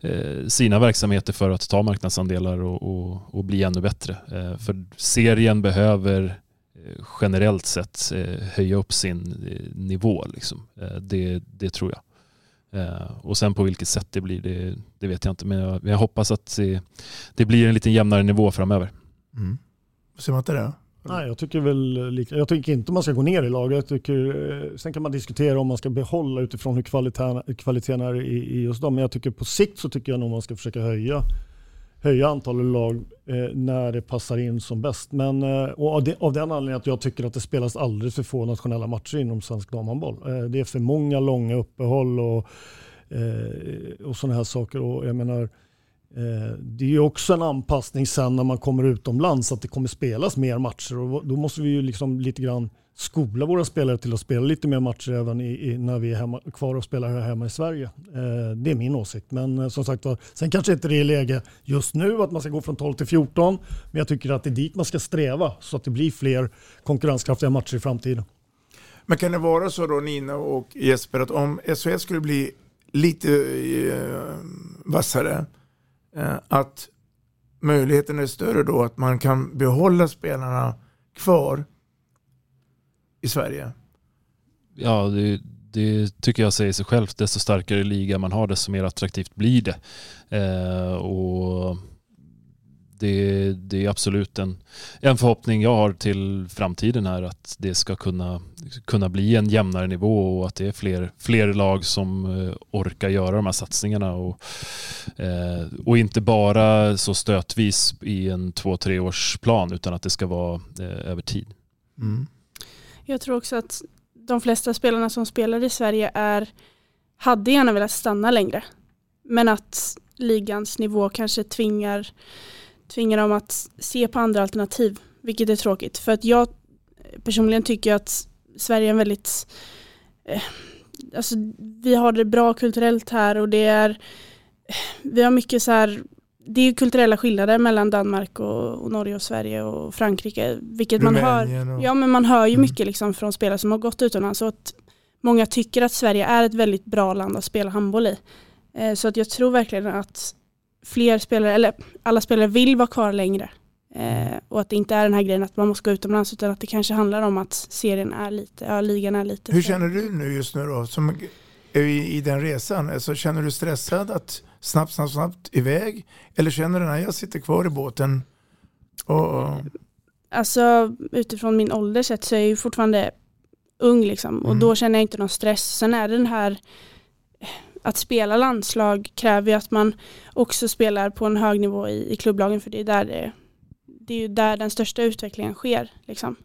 [SPEAKER 4] eh, sina verksamheter för att ta marknadsandelar och, och, och bli ännu bättre. För serien behöver eh, generellt sett höja upp sin nivå. Liksom. Det, det tror jag. Eh, Och sen på vilket sätt det blir, det, det vet jag inte. Men jag, jag hoppas att det, det blir en lite jämnare nivå framöver.
[SPEAKER 2] Mm. Ser man inte det?
[SPEAKER 3] Nej, jag tycker väl lika. Jag tycker inte man ska gå ner i. Jag tycker, eh, sen kan man diskutera om man ska behålla utifrån hur kvaliteten, kvaliteten är i, i just dem. Men jag tycker på sikt så tycker jag nog man ska försöka höja, höja antalet lag eh, när det passar in som bäst. Men eh, och av, det, av den anledningen att jag tycker att det spelas alldeles för få nationella matcher inom svensk damhandboll. Eh, det är för många långa uppehåll och, eh, och sådana här saker. Och jag menar, eh, Det är ju också en anpassning sen när man kommer utomlands att det kommer spelas mer matcher och då måste vi ju liksom lite grann skola våra spelare till att spela lite mer matcher även i, i, när vi är hemma, kvar och spelar här hemma i Sverige. Eh, det är min åsikt. Men eh, som sagt var, sen kanske inte det är läge just nu att man ska gå från 12 till 14. Men jag tycker att det är dit man ska sträva så att det blir fler konkurrenskraftiga matcher i framtiden.
[SPEAKER 2] Men kan det vara så då Nina och Jesper att om SHL skulle bli lite eh, vassare eh, att möjligheten är större då att man kan behålla spelarna kvar i Sverige?
[SPEAKER 4] Ja, det, det tycker jag säger sig självt. Desto starkare liga man har, desto mer attraktivt blir det. Eh, och det, det, är absolut en, en förhoppning jag har till framtiden här att det ska kunna, kunna bli en jämnare nivå och att det är fler, fler lag som eh, orkar göra de här satsningarna och, eh, och inte bara så stötvis i en två, tre års plan utan att det ska vara eh, över tid. Mm.
[SPEAKER 5] Jag tror också att de flesta spelarna som spelar i Sverige är, hade gärna velat stanna längre. Men att ligans nivå kanske tvingar, tvingar dem att se på andra alternativ. Vilket är tråkigt. För att jag personligen tycker att Sverige är en väldigt eh, Alltså, vi har det bra kulturellt här och det är vi har mycket så här det är kulturella skillnader mellan Danmark och, och, Norge och Sverige och Frankrike. Vilket man hör, och... ja, men man hör ju mm. mycket liksom från spelare som har gått utomlands. Så att många tycker att Sverige är ett väldigt bra land att spela handboll i. Eh, så att jag tror verkligen att fler spelare, eller alla spelare vill vara kvar längre. Eh, och att det inte är den här grejen att man måste gå utomlands utan att det kanske handlar om att serien är lite, ja ligan är lite.
[SPEAKER 2] Hur känner du nu just nu då? Som i, i den resan? Alltså, känner du stressad att snabbt, snabbt, snabbt iväg? Eller känner du när jag sitter kvar i båten? Och, och...
[SPEAKER 5] Alltså utifrån min ålder sett så är jag ju fortfarande ung liksom. Och mm. då känner jag inte någon stress. Sen är det den här att spela landslag kräver ju att man också spelar på en hög nivå i, i klubblagen för det är där det, det är ju där den största utvecklingen sker. Liksom.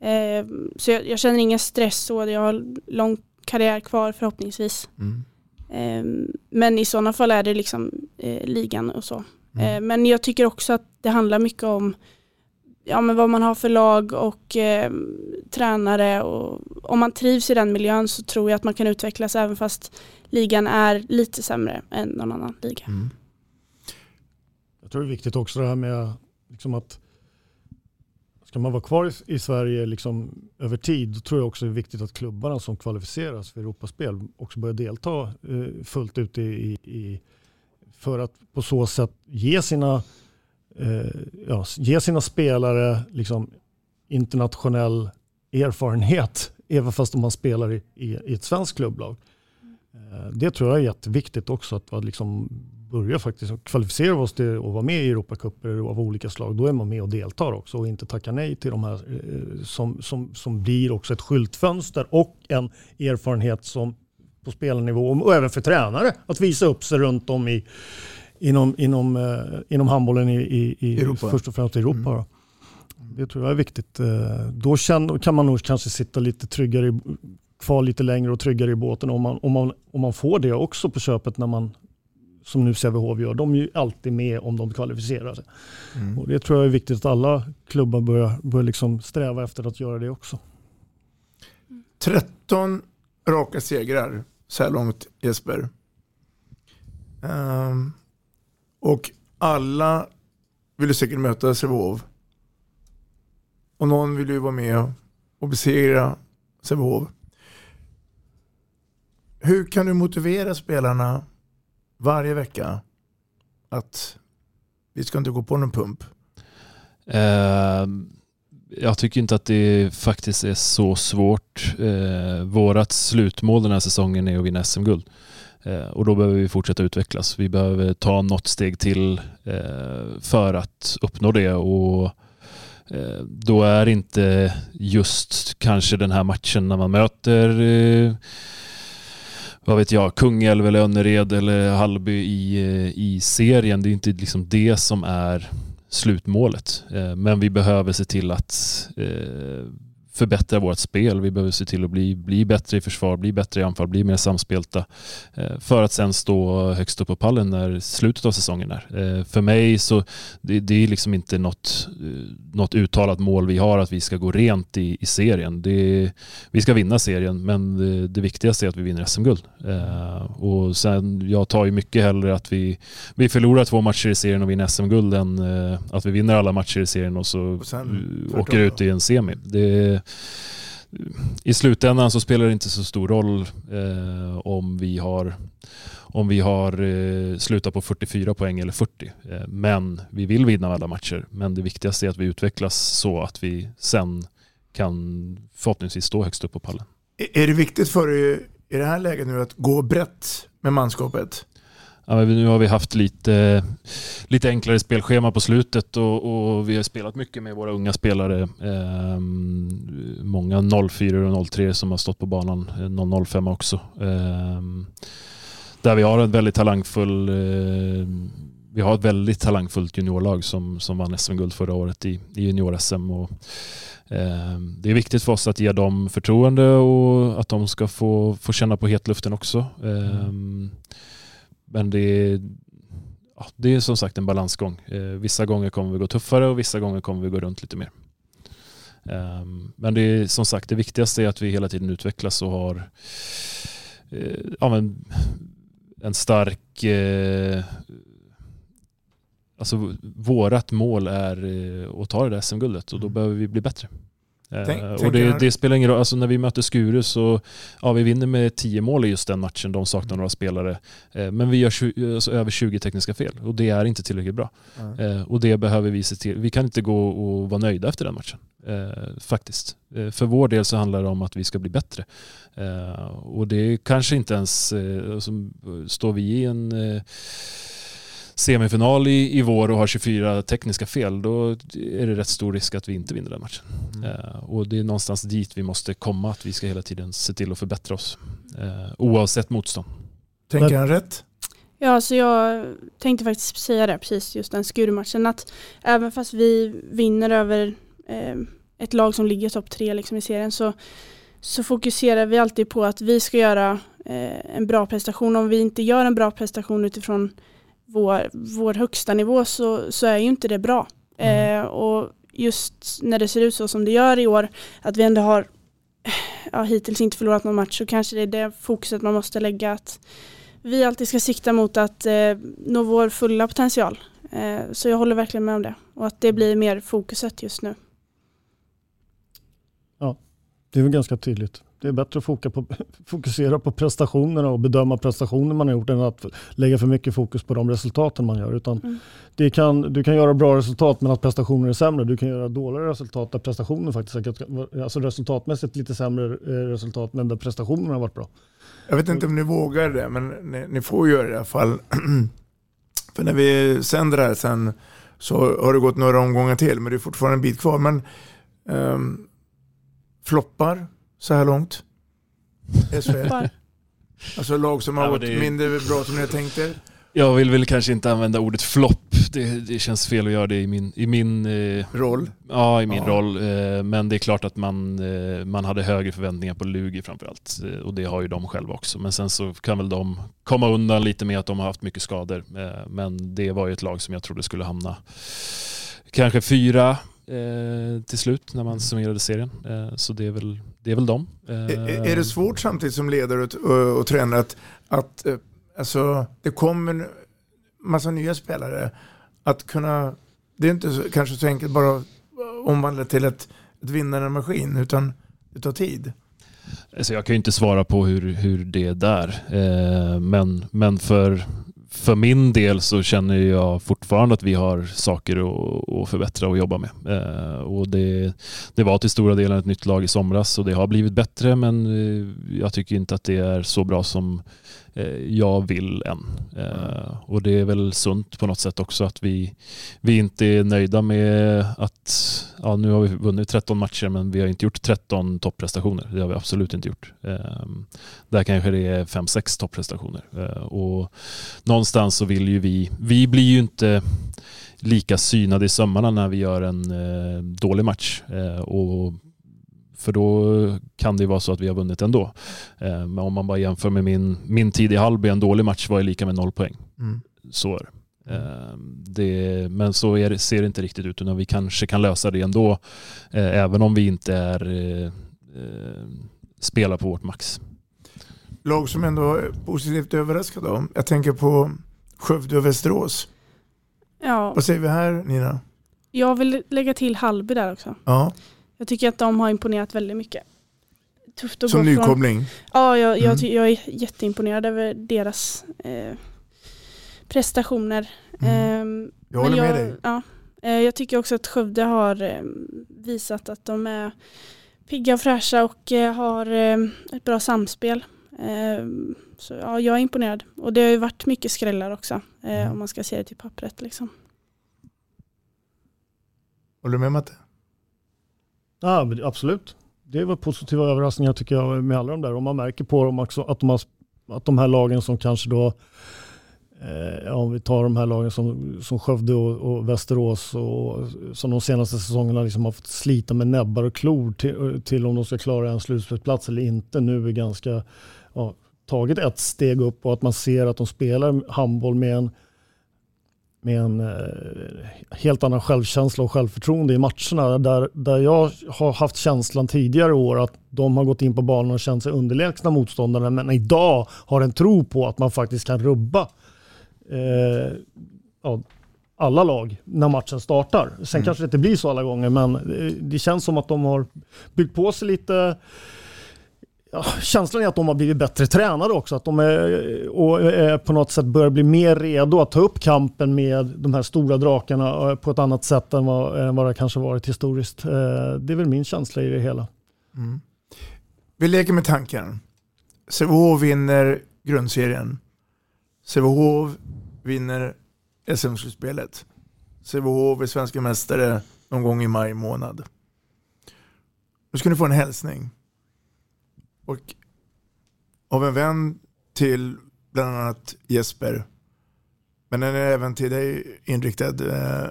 [SPEAKER 5] Eh, så jag, jag, känner ingen stress så, jag har lång karriär kvar förhoppningsvis. Mm. Ehm, men i sådana fall är det liksom eh, ligan och så. Mm. Ehm, men jag tycker också att det handlar mycket om ja, men vad man har för lag och eh, tränare. Och om man trivs i den miljön så tror jag att man kan utvecklas även fast ligan är lite sämre än någon annan liga. Mm.
[SPEAKER 3] Jag tror det är viktigt också det här med liksom att Ska man vara kvar i, Sverige liksom över tid, då tror jag också det är viktigt att klubbarna som kvalificeras för Europaspel också börjar delta eh, fullt ut i, i, för att på så sätt ge sina, eh, ja, ge sina spelare liksom internationell erfarenhet, [LAUGHS] även fast de spelar i, i, i ett svenskt klubblag. Eh, det tror jag är jätteviktigt också, att liksom börjar faktiskt kvalificera oss till att vara med i Europacuper av olika slag, då är man med och deltar också och inte tackar nej till de här eh, som, som, som blir också ett skyltfönster och en erfarenhet som på spelarnivå och även för tränare att visa upp sig runt om i inom, inom, eh, inom handbollen i, i, i Europa. först och främst i Europa. Mm. Det tror jag är viktigt. Eh, då kan man nog kanske sitta lite tryggare kvar lite längre och tryggare i båten om man, om man, om man får det också på köpet när man som nu Sävehof gör, de är ju alltid med om de kvalificerar sig. Mm. Och det tror jag är viktigt att alla klubbar börjar, börjar liksom sträva efter att göra det också.
[SPEAKER 2] 13 raka segrar så här långt Jesper. Um, och alla vill ju säkert möta Sävehof. Och någon vill ju vara med och besegra Sävehof. Hur kan du motivera spelarna varje vecka att vi ska inte gå på någon pump?
[SPEAKER 4] Eh, jag tycker inte att det faktiskt är så svårt. Eh, vårat slutmål den här säsongen är att vinna SM-guld. Eh, och då behöver vi fortsätta utvecklas. Vi behöver ta något steg till för att uppnå det. Och då är inte just kanske den här matchen när man möter vad vet jag, Kungälv eller Önnered eller Hallby i, eh, i serien. Det är inte liksom det som är slutmålet. Eh, men vi behöver se till att eh, förbättra vårt spel. Vi behöver se till att bli, bli bättre i försvar, bli bättre i anfall, bli mer samspelta. Eh, för att sen stå högst upp på pallen när slutet av säsongen är. Eh, för mig så det, det är liksom inte något, något uttalat mål vi har att vi ska gå rent i, i serien. Det, vi ska vinna serien men det, det viktigaste är att vi vinner SM-guld. Och sen, jag tar ju mycket hellre att vi, vi förlorar två matcher i serien och vinner SM-guld än att vi vinner alla matcher i serien och så och sen, åker ut i en semi. Det, i slutändan så spelar det inte så stor roll eh, om vi har om vi har eh, slutat på 44 poäng eller 40. Eh, men vi vill vinna alla matcher. Men det viktigaste är att vi utvecklas så att vi sen kan förhoppningsvis stå högst upp på pallen.
[SPEAKER 2] Är det viktigt för er i det här läget nu att gå brett med manskapet?
[SPEAKER 4] Ja, nu har vi haft lite, lite enklare spelschema på slutet och, och vi har spelat mycket med våra unga spelare. Eh, många 04 och 03 som har stått på banan, eh, någon 05 också. Eh, där vi har en väldigt talangfull eh, vi har ett väldigt talangfullt juniorlag som, som vann SM-guld förra året i, i junior-SM. Och, eh, det är viktigt för oss att ge dem förtroende och att de ska få, få känna på hetluften också. Eh, men det är, ja, det är som sagt en balansgång. Eh, vissa gånger kommer vi gå tuffare och vissa gånger kommer vi gå runt lite mer. Eh, men det är som sagt det viktigaste är att vi hela tiden utvecklas och har eh, ja, men, en stark eh, Alltså vårat mål är att ta det där SM-guldet och då mm. behöver vi bli bättre. Tänk, uh, och det, det, spelar ingen roll, alltså när vi möter Skuru så ja, vi vinner med 10 mål i just den matchen, de saknar några spelare. Uh, men vi gör 20, alltså, över 20 tekniska fel och det är inte tillräckligt bra. Mm. Och det behöver vi se till. Vi kan inte gå och vara nöjda efter den matchen. faktiskt. för vår del så handlar det om att vi ska bli bättre. och det kanske inte ens, alltså, står vi i en semifinal i, i vår och har 24 tekniska fel, då är det rätt stor risk att vi inte vinner den matchen. Mm. Uh, och det är någonstans dit vi måste komma, att vi ska hela tiden se till att förbättra oss. Uh, oavsett motstånd.
[SPEAKER 2] Tänker han rätt?
[SPEAKER 5] Ja, så jag tänkte faktiskt säga det precis just den skurmatchen att även fast vi vinner över eh, ett lag som ligger topp tre liksom i serien så, så fokuserar vi alltid på att vi ska göra eh, en bra prestation. Om vi inte gör en bra prestation utifrån vår, vår högsta nivå så, så är ju inte det bra. Mm. Eh, och just när det ser ut så som det gör i år, att vi ändå har ja, hittills inte förlorat någon match så kanske det är det fokuset man måste lägga. Att vi alltid ska sikta mot att eh, nå vår fulla potential. Eh, så jag håller verkligen med om det och att det blir mer fokuset just nu.
[SPEAKER 3] Ja, det är väl ganska tydligt. Det är bättre att på, [LAUGHS] fokusera på prestationerna och bedöma prestationer man har gjort än att lägga för mycket fokus på de resultaten man gör. Utan mm. det kan, du kan göra bra resultat men att prestationer är sämre. Du kan göra dåliga resultat där prestationen faktiskt är alltså resultatmässigt lite sämre eh, resultat men där prestationerna har varit bra.
[SPEAKER 2] Jag vet inte om ni vågar det men ni, ni får göra det i alla fall. [CLEARS THROAT] för när vi sänder det här sen så har det gått några omgångar till men det är fortfarande en bit kvar. Men um, floppar så här långt? SHL. [LAUGHS] alltså lag som har ja, varit mindre bra som ni tänkte?
[SPEAKER 4] Jag vill väl kanske inte använda ordet flopp. Det, det, känns fel att göra det i min, i min
[SPEAKER 2] eh, roll.
[SPEAKER 4] Ja, i min ja. roll. Eh, men det är klart att man, eh, man hade högre förväntningar på Lugi framförallt. Eh, och det har ju de själva också. Men sen så kan väl de komma undan lite med att de har haft mycket skador. Eh, men det var ju ett lag som jag trodde skulle hamna kanske fyra eh, till slut när man summerade serien. så det är väl det är väl de.
[SPEAKER 2] Är, är det svårt samtidigt som ledare och, och tränare att, att eh, alltså, det kommer en massa nya spelare att kunna, det är inte så, kanske så enkelt bara omvandla till ett, ett vinnande maskin utan det tar tid.
[SPEAKER 4] Alltså jag kan ju inte svara på hur, hur det är där. Eh, men, men för för min del så känner jag fortfarande att vi har saker att, förbättra och jobba med. Eh, och det, det var till stora delar ett nytt lag i somras och det har blivit bättre men eh, jag tycker inte att det är så bra som Eh, jag vill än. Eh, och det är väl sunt på något sätt också att vi, vi inte är nöjda med att ja, nu har vi vunnit 13 matcher men vi har inte gjort 13 topprestationer. Det har vi absolut inte gjort. Eh, där kanske det är 5-6 topprestationer. Eh, och någonstans så vill ju vi, vi blir ju inte lika synade i sömmarna när vi gör en eh, dålig match. och för då kan det vara så att vi har vunnit ändå. Eh, men om man bara jämför med min, min tid i Hallby, en dålig match var ju lika med noll poäng.
[SPEAKER 2] Mm.
[SPEAKER 4] Så är det. Eh, det, men så är det, ser det inte riktigt ut, utan vi kanske kan lösa det ändå, eh, även om vi inte är, spelar på vårt max.
[SPEAKER 2] Lag som ändå är positivt överraskade. Jag tänker på Skövde och Västerås.
[SPEAKER 5] Ja,
[SPEAKER 2] Vad säger vi här Nina?
[SPEAKER 5] jag vill lägga till Hallby där också.
[SPEAKER 2] Ja,
[SPEAKER 5] Jag tycker att de har imponerat väldigt mycket. Tufft att
[SPEAKER 2] som
[SPEAKER 5] gå från...
[SPEAKER 2] nykomling.
[SPEAKER 5] Ja, jag, jag,
[SPEAKER 2] Mm.
[SPEAKER 5] jag är jätteimponerad över deras eh, prestationer.
[SPEAKER 2] Mm.
[SPEAKER 5] Ehm,
[SPEAKER 2] Jag håller med dig.
[SPEAKER 5] Ja, eh, jag tycker också att Skövde har eh, visat att de är pigga och fräscha och eh, har eh, ett bra samspel. Ehm, så ja, jag är imponerad. Och det har ju varit mycket skrällar också, eh,
[SPEAKER 2] Mm.
[SPEAKER 5] om man ska se det till pappret. Liksom.
[SPEAKER 2] Håller du med Matte?
[SPEAKER 3] Ja, men absolut. Det var positiva överraskningar tycker jag med alla de där. Och man märker på dem också att de, har, att de här lagen som kanske då, eh, om vi tar de här lagen som, som Skövde och, och Västerås och som de senaste säsongerna liksom har fått slita med näbbar och klor till, till om de ska klara en slutspelsplats eller inte. Nu är ganska, ja, tagit ett steg upp och att man ser att de spelar handboll med en med en eh, helt annan självkänsla och självförtroende i matcherna. Där, där jag har haft känslan tidigare år att de har gått in på banan och känt sig underlägsna motståndarna men idag har en tro på att man faktiskt kan rubba eh, ja, alla lag när matchen startar. Sen
[SPEAKER 2] Mm.
[SPEAKER 3] kanske det inte blir så alla gånger men eh, det känns som att de har byggt på sig lite Ja, känslan är att de har blivit bättre tränade också. Att de är, och är på något sätt börjar bli mer redo att ta upp kampen med de här stora drakarna eh, på ett annat sätt än vad, än vad det kanske varit historiskt. Det är väl min känsla i det hela.
[SPEAKER 2] Mm. Vi leker med tanken. Sävehof vinner grundserien. Sävehof vinner SM-slutspelet. Sävehof är svenska mästare någon gång i maj månad. Nu ska ni få en hälsning. Och av en vän till bland annat Jesper. Men den är även till dig inriktad eh,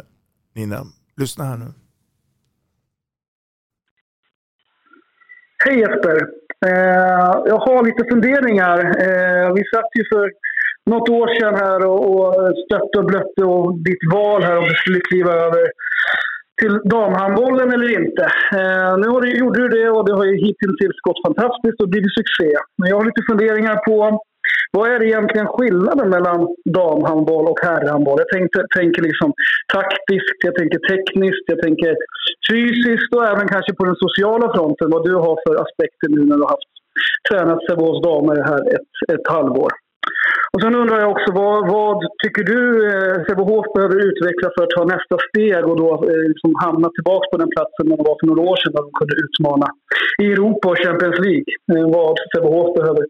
[SPEAKER 2] Nina. Lyssna här nu.
[SPEAKER 6] Hej Jesper! Eh, jag har lite funderingar. Eh, vi satt ju för något år sedan här och, och stötte och blötte och ditt val här om du skulle kliva över till damhandbollen eller inte. Eh, nu har du, gjorde du det och det har ju hittills gått fantastiskt och blivit succé. Men jag har lite funderingar på vad är det egentligen skillnaden mellan damhandboll och herrhandboll? Jag tänkte, tänker liksom taktiskt, jag tänker tekniskt, jag tänker fysiskt och även kanske på den sociala fronten. Vad du har för aspekter nu när du har haft tränat Sävehofs damer här ett, ett halvår. Och sen undrar jag också, vad, vad tycker du eh, Sävehof behöver utveckla för att ta nästa steg och då eh, liksom hamna tillbaka på den platsen man var för några år sedan när de kunde utmana i Europa och Champions League? Eh, vad Sävehof behöver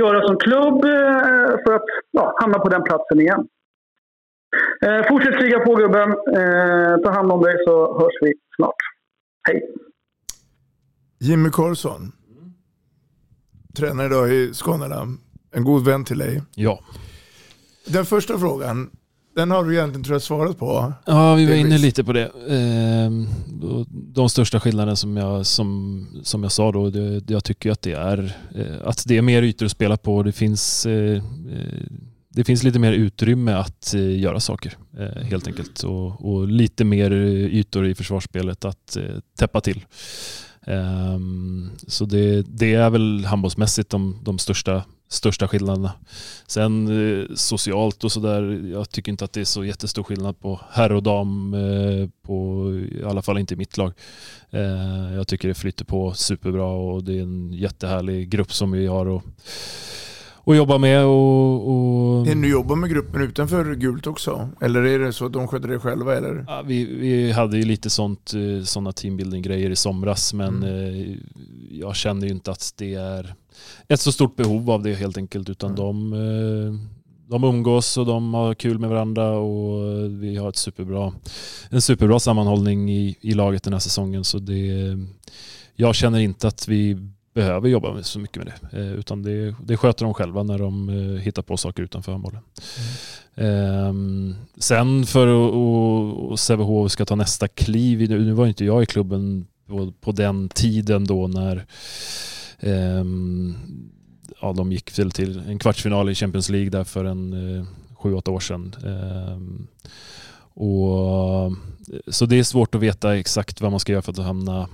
[SPEAKER 6] göra som klubb för att ja, hamna på den platsen igen. Eh, fortsätt kriga på gubben. Eh, ta hand om dig så hörs vi snart. Hej!
[SPEAKER 2] Jimmy Karlsson. Tränare idag i Skåne. En god vän till dig.
[SPEAKER 4] Ja.
[SPEAKER 2] Den första frågan, den har du egentligen tror jag svarat på.
[SPEAKER 4] Ja, vi var inne lite på det. Ehm, De största skillnaderna som jag, som, som jag sa då, det, jag tycker att det är eh, att det är mer ytor att spela på. Det finns, eh, eh, det finns lite mer utrymme att göra saker helt enkelt. Och, och lite mer ytor i försvarsspelet att täppa till. Ehm, så det, det är väl handbollsmässigt de, de största, största skillnaderna. Sen eh, socialt och sådär, jag tycker inte att det är så jättestor skillnad på herr och dam, eh, på, i alla fall inte i mitt lag. Eh, jag tycker det flyter på superbra och det är en jättehärlig grupp som vi har Och, att jobba med. Och, och...
[SPEAKER 2] Ni jobbar med gruppen utanför gult också? Eller är det så att de sköter det själva? Eller?
[SPEAKER 4] Ja, vi, vi hade ju lite sånt, eh, sådana teambuilding-grejer i somras men eh, jag känner ju inte att det är ett så stort behov av det helt enkelt utan de, eh, de umgås och de har kul med varandra och vi har ett superbra, en superbra sammanhållning i, i laget den här säsongen så det, jag känner inte att vi behöver jobba så mycket med det. Eh, utan det, det sköter de själva när de eh, hittar på saker utanför handbollen. Ehm, sen för att Sävehof ska ta nästa kliv, nu var inte jag i klubben på, på den tiden då när ehm, ja, de gick väl till en kvartsfinal i Champions League där för en eh, sju, åtta år sedan. Ehm, och, så det är svårt att veta exakt vad man ska göra för att hamna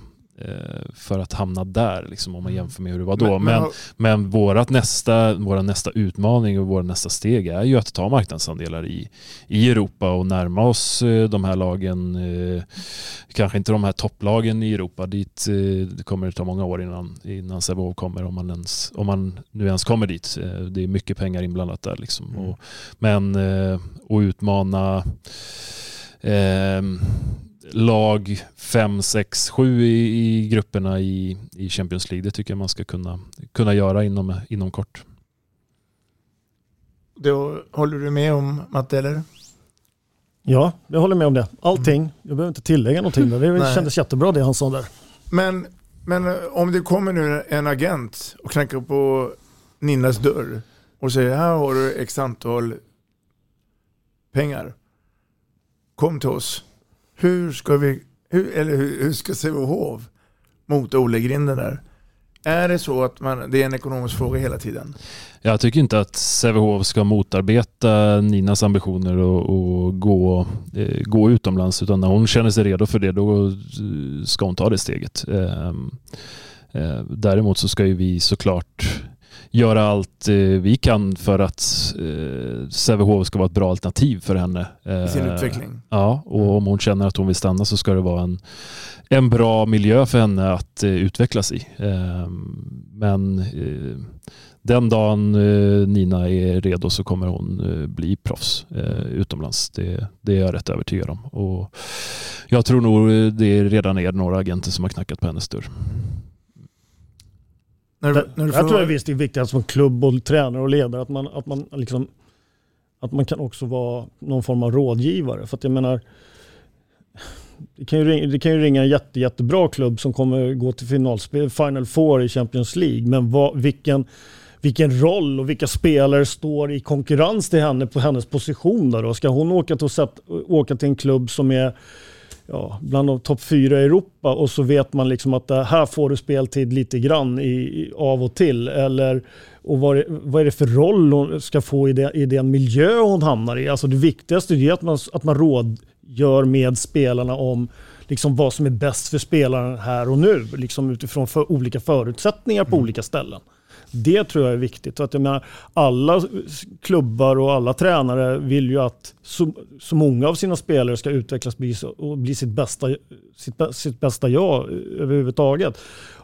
[SPEAKER 4] för att hamna där, liksom, om man
[SPEAKER 2] Mm.
[SPEAKER 4] jämför med hur det var då.
[SPEAKER 2] Men-
[SPEAKER 4] Men,
[SPEAKER 2] men
[SPEAKER 4] vårat nästa, våra nästa utmaning och våra nästa steg är ju att ta marknadsandelar i, i Europa och närma oss eh, de här lagen. eh, Kanske inte de här topplagen i Europa. Dit eh, det kommer det ta många år innan, innan Sävehof kommer, om man, ens, om man nu ens kommer dit. Eh, Det är mycket pengar inblandat där. Liksom. Och, men eh, att utmana eh, lag 5, 6, 7 i, i grupperna i, i Champions League. Det tycker jag man ska kunna, kunna göra inom, inom kort.
[SPEAKER 2] Då håller du med om Matte, eller?
[SPEAKER 3] Ja, jag håller med om det. Allting. Jag behöver inte tillägga någonting. Där. Det [LAUGHS]
[SPEAKER 2] Nej.
[SPEAKER 3] kändes jättebra det han sa där.
[SPEAKER 2] Men, men eh, om det kommer nu en agent och knackar på Ninnas dörr och säger här har du x antal pengar. Kom till oss. Hur ska vi, hur, eller hur, hur ska Sävehof mota Olle Grinden där? Är det så att man, det är en ekonomisk fråga hela tiden?
[SPEAKER 4] Jag tycker inte att Sävehof ska motarbeta Ninas ambitioner och, och gå, eh, gå utomlands utan när hon känner sig redo för det då eh, ska hon ta det steget. Eh, eh, däremot så ska ju vi såklart göra allt eh, vi kan för att eh, Sävehof ska vara ett bra alternativ för henne.
[SPEAKER 2] I sin
[SPEAKER 4] Eh,
[SPEAKER 2] utveckling?
[SPEAKER 4] Ja, och om hon känner att hon vill stanna så ska det vara en, en bra miljö för henne att utvecklas i. Eh, men den dagen Nina är redo så kommer hon bli proffs utomlands. Det, det är jag rätt övertygad om. Och jag tror nog det redan är några agenter som har knackat på hennes dörr.
[SPEAKER 2] När,
[SPEAKER 3] Det-
[SPEAKER 2] när
[SPEAKER 3] jag tror är visst det är viktigt som klubb och tränare och ledare att man, att man, liksom, att man kan också vara någon form av rådgivare. För att jag menar, det kan ju ringa, det kan ju ringa en jätte, jättebra klubb som kommer gå till finalspel, Final Four i Champions League. Men vad, vilken, vilken roll och vilka spelare står i konkurrens till henne på hennes position där då? Ska hon åka till, åka till en klubb som är ja, bland de topp fyra i Europa och så vet man liksom att här får du speltid lite grann i, i, av och till. Eller, och vad, är, vad är det för roll hon ska få i, det, i den miljö hon hamnar i? Alltså det viktigaste är att man, att man rådgör med spelarna om liksom vad som är bäst för spelaren här och nu. Liksom utifrån för olika förutsättningar på olika ställen. Det tror jag är viktigt. Att jag menar, alla klubbar och alla tränare vill ju att så, så många av sina spelare ska utvecklas bli och bli sitt bästa, sitt, sitt bästa jag eh, överhuvudtaget.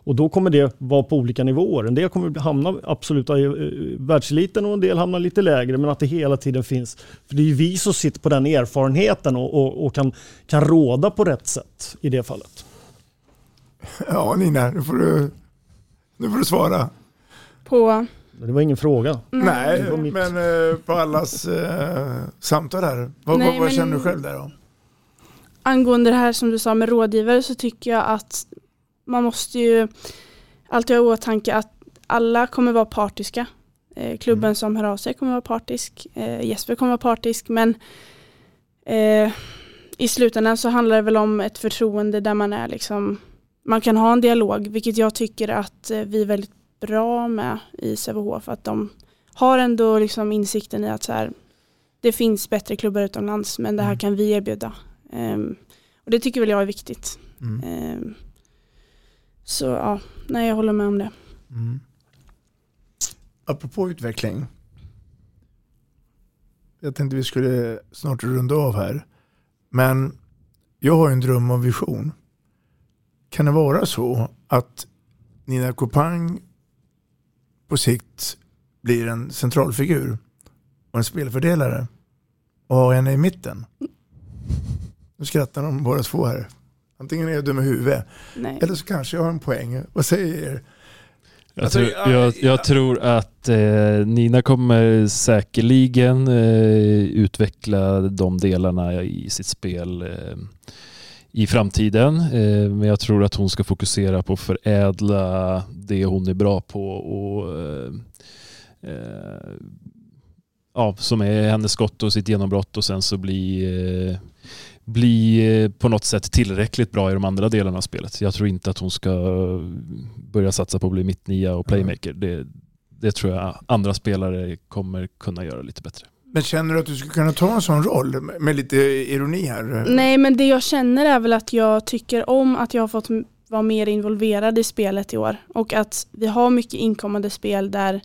[SPEAKER 3] Och då kommer det vara på olika nivåer. En del kommer hamna absolut i världseliten och en del hamnar lite lägre. Men att det hela tiden finns. För det är ju vi som sitter på den erfarenheten och, och, och kan, kan råda på rätt sätt i det fallet.
[SPEAKER 2] ja Nina, nu får du, nu får du svara.
[SPEAKER 5] På,
[SPEAKER 3] Det var ingen fråga.
[SPEAKER 2] Nej,
[SPEAKER 3] mitt-
[SPEAKER 2] men eh, på allas eh, samtal här. Vad,
[SPEAKER 5] Nej,
[SPEAKER 2] vad, vad
[SPEAKER 5] men-
[SPEAKER 2] känner du själv där då?
[SPEAKER 5] angående det här som du sa med rådgivare så tycker jag att man måste ju alltid ha i åtanke att alla kommer vara partiska. Eh, klubben som hör av sig kommer vara partisk. Eh, Jesper kommer vara partisk. Men eh, i slutändan så handlar det väl om ett förtroende där man är liksom man kan ha en dialog, vilket jag tycker att eh, vi är väldigt bra med i Sävehof. Att de har ändå liksom insikten i att så här, det finns bättre klubbar utomlands, men det här kan vi erbjuda. Ehm, och det tycker väl jag är viktigt.
[SPEAKER 2] Mm.
[SPEAKER 5] Ehm, så ja, nej jag håller med om det.
[SPEAKER 2] Mm. Apropå utveckling. Jag tänkte vi skulle snart runda av här. Men jag har en dröm och vision. Kan det vara så att Nina Kopang på sikt blir en centralfigur och en spelfördelare och har henne i mitten? Nu skrattar de båda två här. Antingen är jag dum i huvudet
[SPEAKER 5] Nej.
[SPEAKER 2] eller så kanske jag har en poäng. Vad säger er?
[SPEAKER 4] Jag,
[SPEAKER 2] Alltså,
[SPEAKER 4] tror,
[SPEAKER 2] ja,
[SPEAKER 4] jag, jag tror att eh, Nina kommer säkerligen eh, utveckla de delarna i sitt spel eh, i framtiden. Eh, men jag tror att hon ska fokusera på att förädla det hon är bra på och eh, eh, ja, som är hennes skott och sitt genombrott och sen så bli, bli på något sätt tillräckligt bra i de andra delarna av spelet. Jag tror inte att hon ska börja satsa på att bli mittnia och playmaker. Det, det tror jag andra spelare kommer kunna göra lite bättre.
[SPEAKER 2] Men känner du att du skulle kunna ta en sån roll med lite ironi här?
[SPEAKER 5] Nej, men det jag känner är väl att jag tycker om att jag har fått vara mer involverad i spelet i år och att vi har mycket inkommande spel där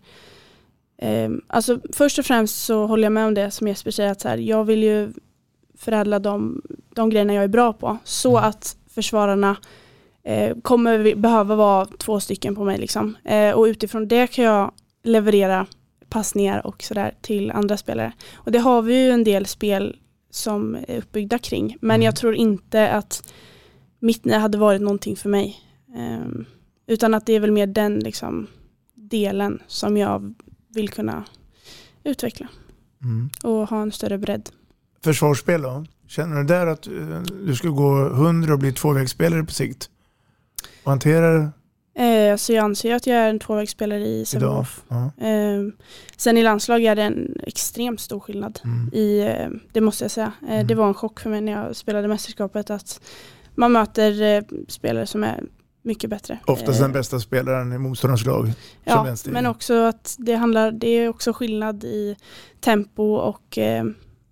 [SPEAKER 5] eh, alltså först och främst så håller jag med om det som Jesper säger att så här, jag vill ju förädla de, de grejerna jag är bra på så mm. att försvararna eh, kommer behöva vara två stycken på mig liksom. Eh, och utifrån det kan jag leverera passningar och sådär till andra spelare. Och det har vi ju en del spel som är uppbyggda kring. Men mm. jag tror inte att mittnia hade varit någonting för mig. Um, utan att det är väl mer den liksom, delen som jag vill kunna utveckla. Mm. Och ha en större bredd.
[SPEAKER 2] Försvarsspel då? Känner du där att uh, du skulle gå hundra och bli tvåvägsspelare på sikt? Och hantera
[SPEAKER 5] Eh, så jag anser att jag är en tvåvägsspelare i Sävehof. Ja. Eh, sen i landslag är det en extremt stor skillnad. Mm. I, eh, det måste jag säga. Eh, mm. Det var en chock för mig när jag spelade mästerskapet att man möter eh, spelare som är mycket bättre.
[SPEAKER 2] Oftast den bästa spelaren i motståndarens lag.
[SPEAKER 5] Ja, men också att det handlar, det är också skillnad i tempo och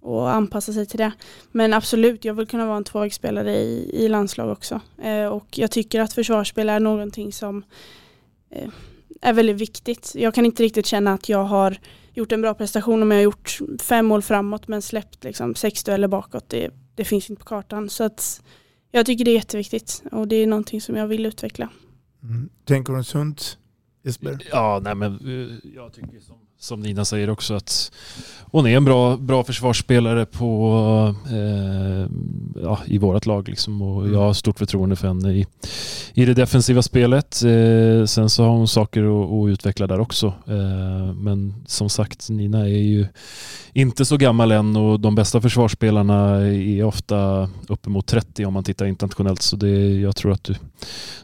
[SPEAKER 5] och anpassa sig till det. Men absolut, jag vill kunna vara en tvåvägsspelare i, i landslag också. Eh, och jag tycker att försvarsspel är någonting som eh, är väldigt viktigt. Jag kan inte riktigt känna att jag har gjort en bra prestation om jag har gjort fem mål framåt men släppt liksom sex dueller bakåt. Det, det finns inte på kartan. Så att jag tycker det är jätteviktigt och det är någonting som jag vill utveckla.
[SPEAKER 2] Mm. Tänker du sunt Jesper?
[SPEAKER 4] Ja, nej men eh, jag tycker som som Nina säger också att hon är en bra, bra försvarsspelare på, eh, ja, i vårt lag. Liksom. Och jag har stort förtroende för henne i, i det defensiva spelet. Eh, sen så har hon saker att, att utveckla där också. Eh, men som sagt, Nina är ju inte så gammal än och de bästa försvarsspelarna är ofta uppemot 30 om man tittar internationellt. Så det, jag tror att du,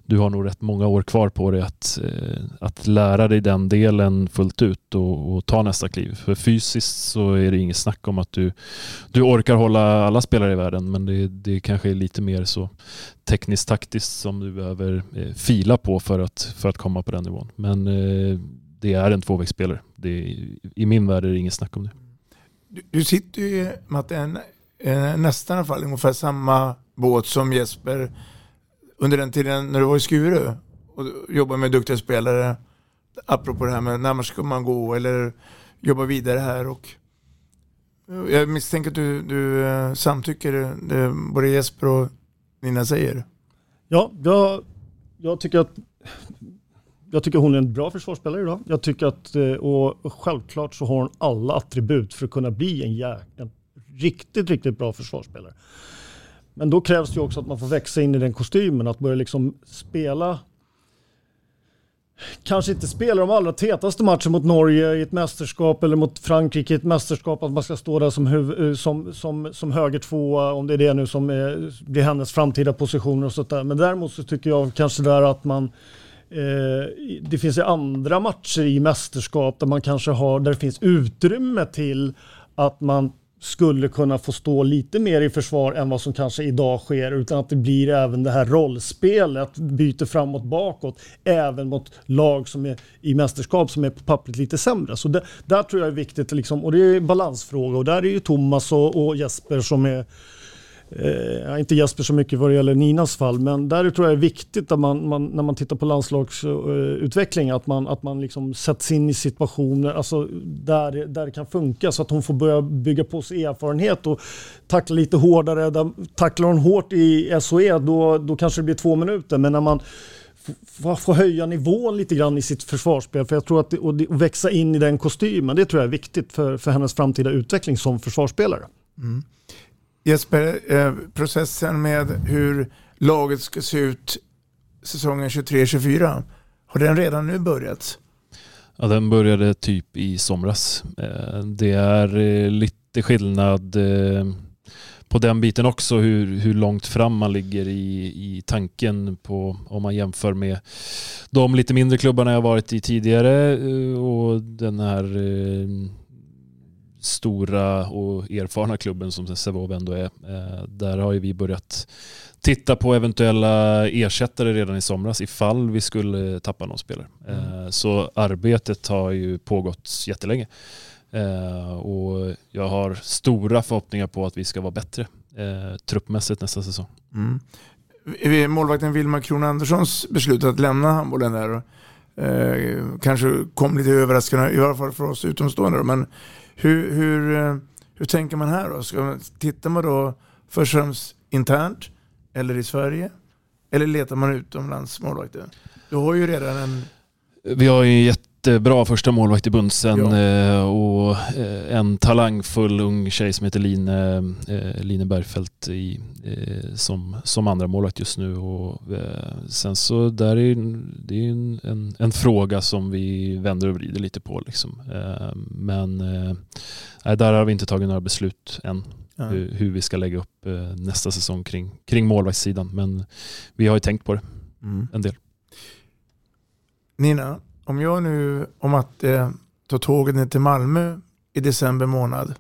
[SPEAKER 4] du har nog rätt många år kvar på dig att, eh, att lära dig den delen fullt ut och, och, ta nästa kliv. För fysiskt så är det inget snack om att du, du orkar hålla alla spelare i världen men det, det kanske är lite mer så tekniskt taktiskt som du behöver eh, fila på för att, för att komma på den nivån. Men eh, det är en tvåvägsspelare. Det, I min värld är det inget snack om det.
[SPEAKER 2] Du, du sitter ju Matte, nästan i alla fall ungefär samma båt som Jesper under den tiden när du var i Skuru och jobbade med duktiga spelare. Apropå det här med när man ska man gå eller jobba vidare här. Och eh, jag misstänker att du, du eh, samtycker eh, det både Jesper och Nina säger.
[SPEAKER 3] Ja, jag, jag tycker att jag tycker hon är en bra försvarsspelare idag. Jag tycker att, och självklart så har hon alla attribut för att kunna bli en, jäkla, riktigt, riktigt bra försvarsspelare. Men då krävs det också att man får växa in i den kostymen, att börja liksom spela kanske inte spela de allra tätaste matcherna mot Norge i ett mästerskap eller mot Frankrike i ett mästerskap, att man ska stå där som, huv, eh, som, som, som höger tvåa, om det är det nu som är, blir hennes framtida positioner och sånt där. Men däremot så tycker jag kanske där att man Eh, det finns ju andra matcher i mästerskap där man kanske har, där det finns utrymme till att man skulle kunna få stå lite mer i försvar än vad som kanske idag sker utan att det blir även det här rollspelet, byter framåt bakåt, även mot lag som är i mästerskap som är på pappret lite sämre. Så det, där tror jag är viktigt, liksom, och det är en balansfråga och där är ju Thomas och, och Jesper som är Eh, inte Jesper så mycket vad det gäller Ninas fall, men där tror jag det är viktigt att man, man, när man tittar på landslagsutveckling att man, att man liksom sätts in i situationer alltså där, där det kan funka så att hon får börja bygga på sig erfarenhet och tackla lite hårdare. Där, tacklar hon hårt i SOE då, då kanske det blir två minuter, men när man får höja nivån lite grann i sitt försvarsspel för jag tror att det, och, det, och växa in i den kostymen, det tror jag är viktigt för, för hennes framtida utveckling som försvarsspelare. Mm.
[SPEAKER 2] Jesper, eh, processen med hur laget ska se ut säsongen 23-24, har den redan nu börjat?
[SPEAKER 4] Ja, den började typ i somras. Eh, det är eh, lite skillnad eh, på den biten också hur, hur långt fram man ligger i, i tanken på om man jämför med de lite mindre klubbarna jag varit i tidigare eh, och den här eh, stora och erfarna klubben som Sävehof ändå är. Eh, där har ju vi börjat titta på eventuella ersättare redan i somras ifall vi skulle tappa någon spelare. Mm. Så arbetet har ju pågått jättelänge. Och jag har stora förhoppningar på att vi ska vara bättre truppmässigt nästa säsong.
[SPEAKER 2] Mm. Målvakten Vilma Kron Anderssons beslut att lämna handbollen där Eh, kanske kom lite överraskande, i alla fall för oss utomstående. Men hur, hur, eh, hur tänker man här då? Ska, tittar man då först och främst internt eller i Sverige? Eller letar man utomlands målvakter? Du har ju redan en...
[SPEAKER 4] Vi har ju jätte jättebra första målvakt i Bunsen ja. Eh, och eh, en talangfull ung tjej som heter Line, eh, Line Bergfeldt i, som, som andra målvakt just nu. Och sen så där är det är en, en, en, fråga som vi vänder och vrider lite på. Liksom. Men där har vi inte tagit några beslut än. Ja. Hur, hur, vi ska lägga upp nästa säsong kring, kring målvaktssidan. Men vi har ju tänkt på det mm. en del.
[SPEAKER 2] Nina, om jag nu, om att eh, ta tåget ner till Malmö i december månad.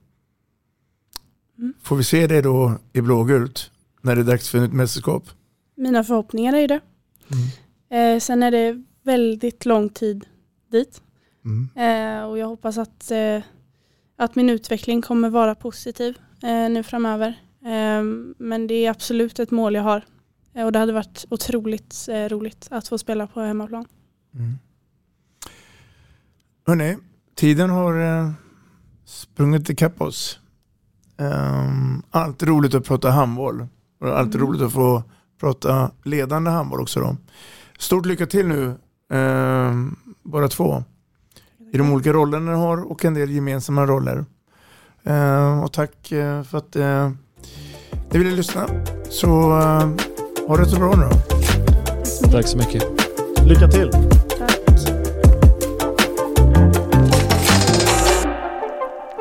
[SPEAKER 2] Mm. Får vi se det då i blågult när det är dags för ett mästerskap?
[SPEAKER 5] Mina förhoppningar är det. Mm. Eh, sen är det väldigt lång tid dit. Mm. Eh, och jag hoppas att, eh, att min utveckling kommer vara positiv eh, nu framöver. Eh, men det är absolut ett mål jag har. Eh, och det hade varit otroligt roligt att få spela på hemmaplan. Mm.
[SPEAKER 2] Hörrni, tiden har eh, sprungit ikapp oss. Um, alltid roligt att prata handboll. Och alltid mm. roligt att få prata ledande handboll också. Då. Stort lycka till nu, um, bara två. I de olika rollerna ni har och en del gemensamma roller. Uh, och tack uh, för att uh, ni ville lyssna. Så uh, ha det så bra nu då.
[SPEAKER 4] Tack så mycket.
[SPEAKER 3] Lycka till.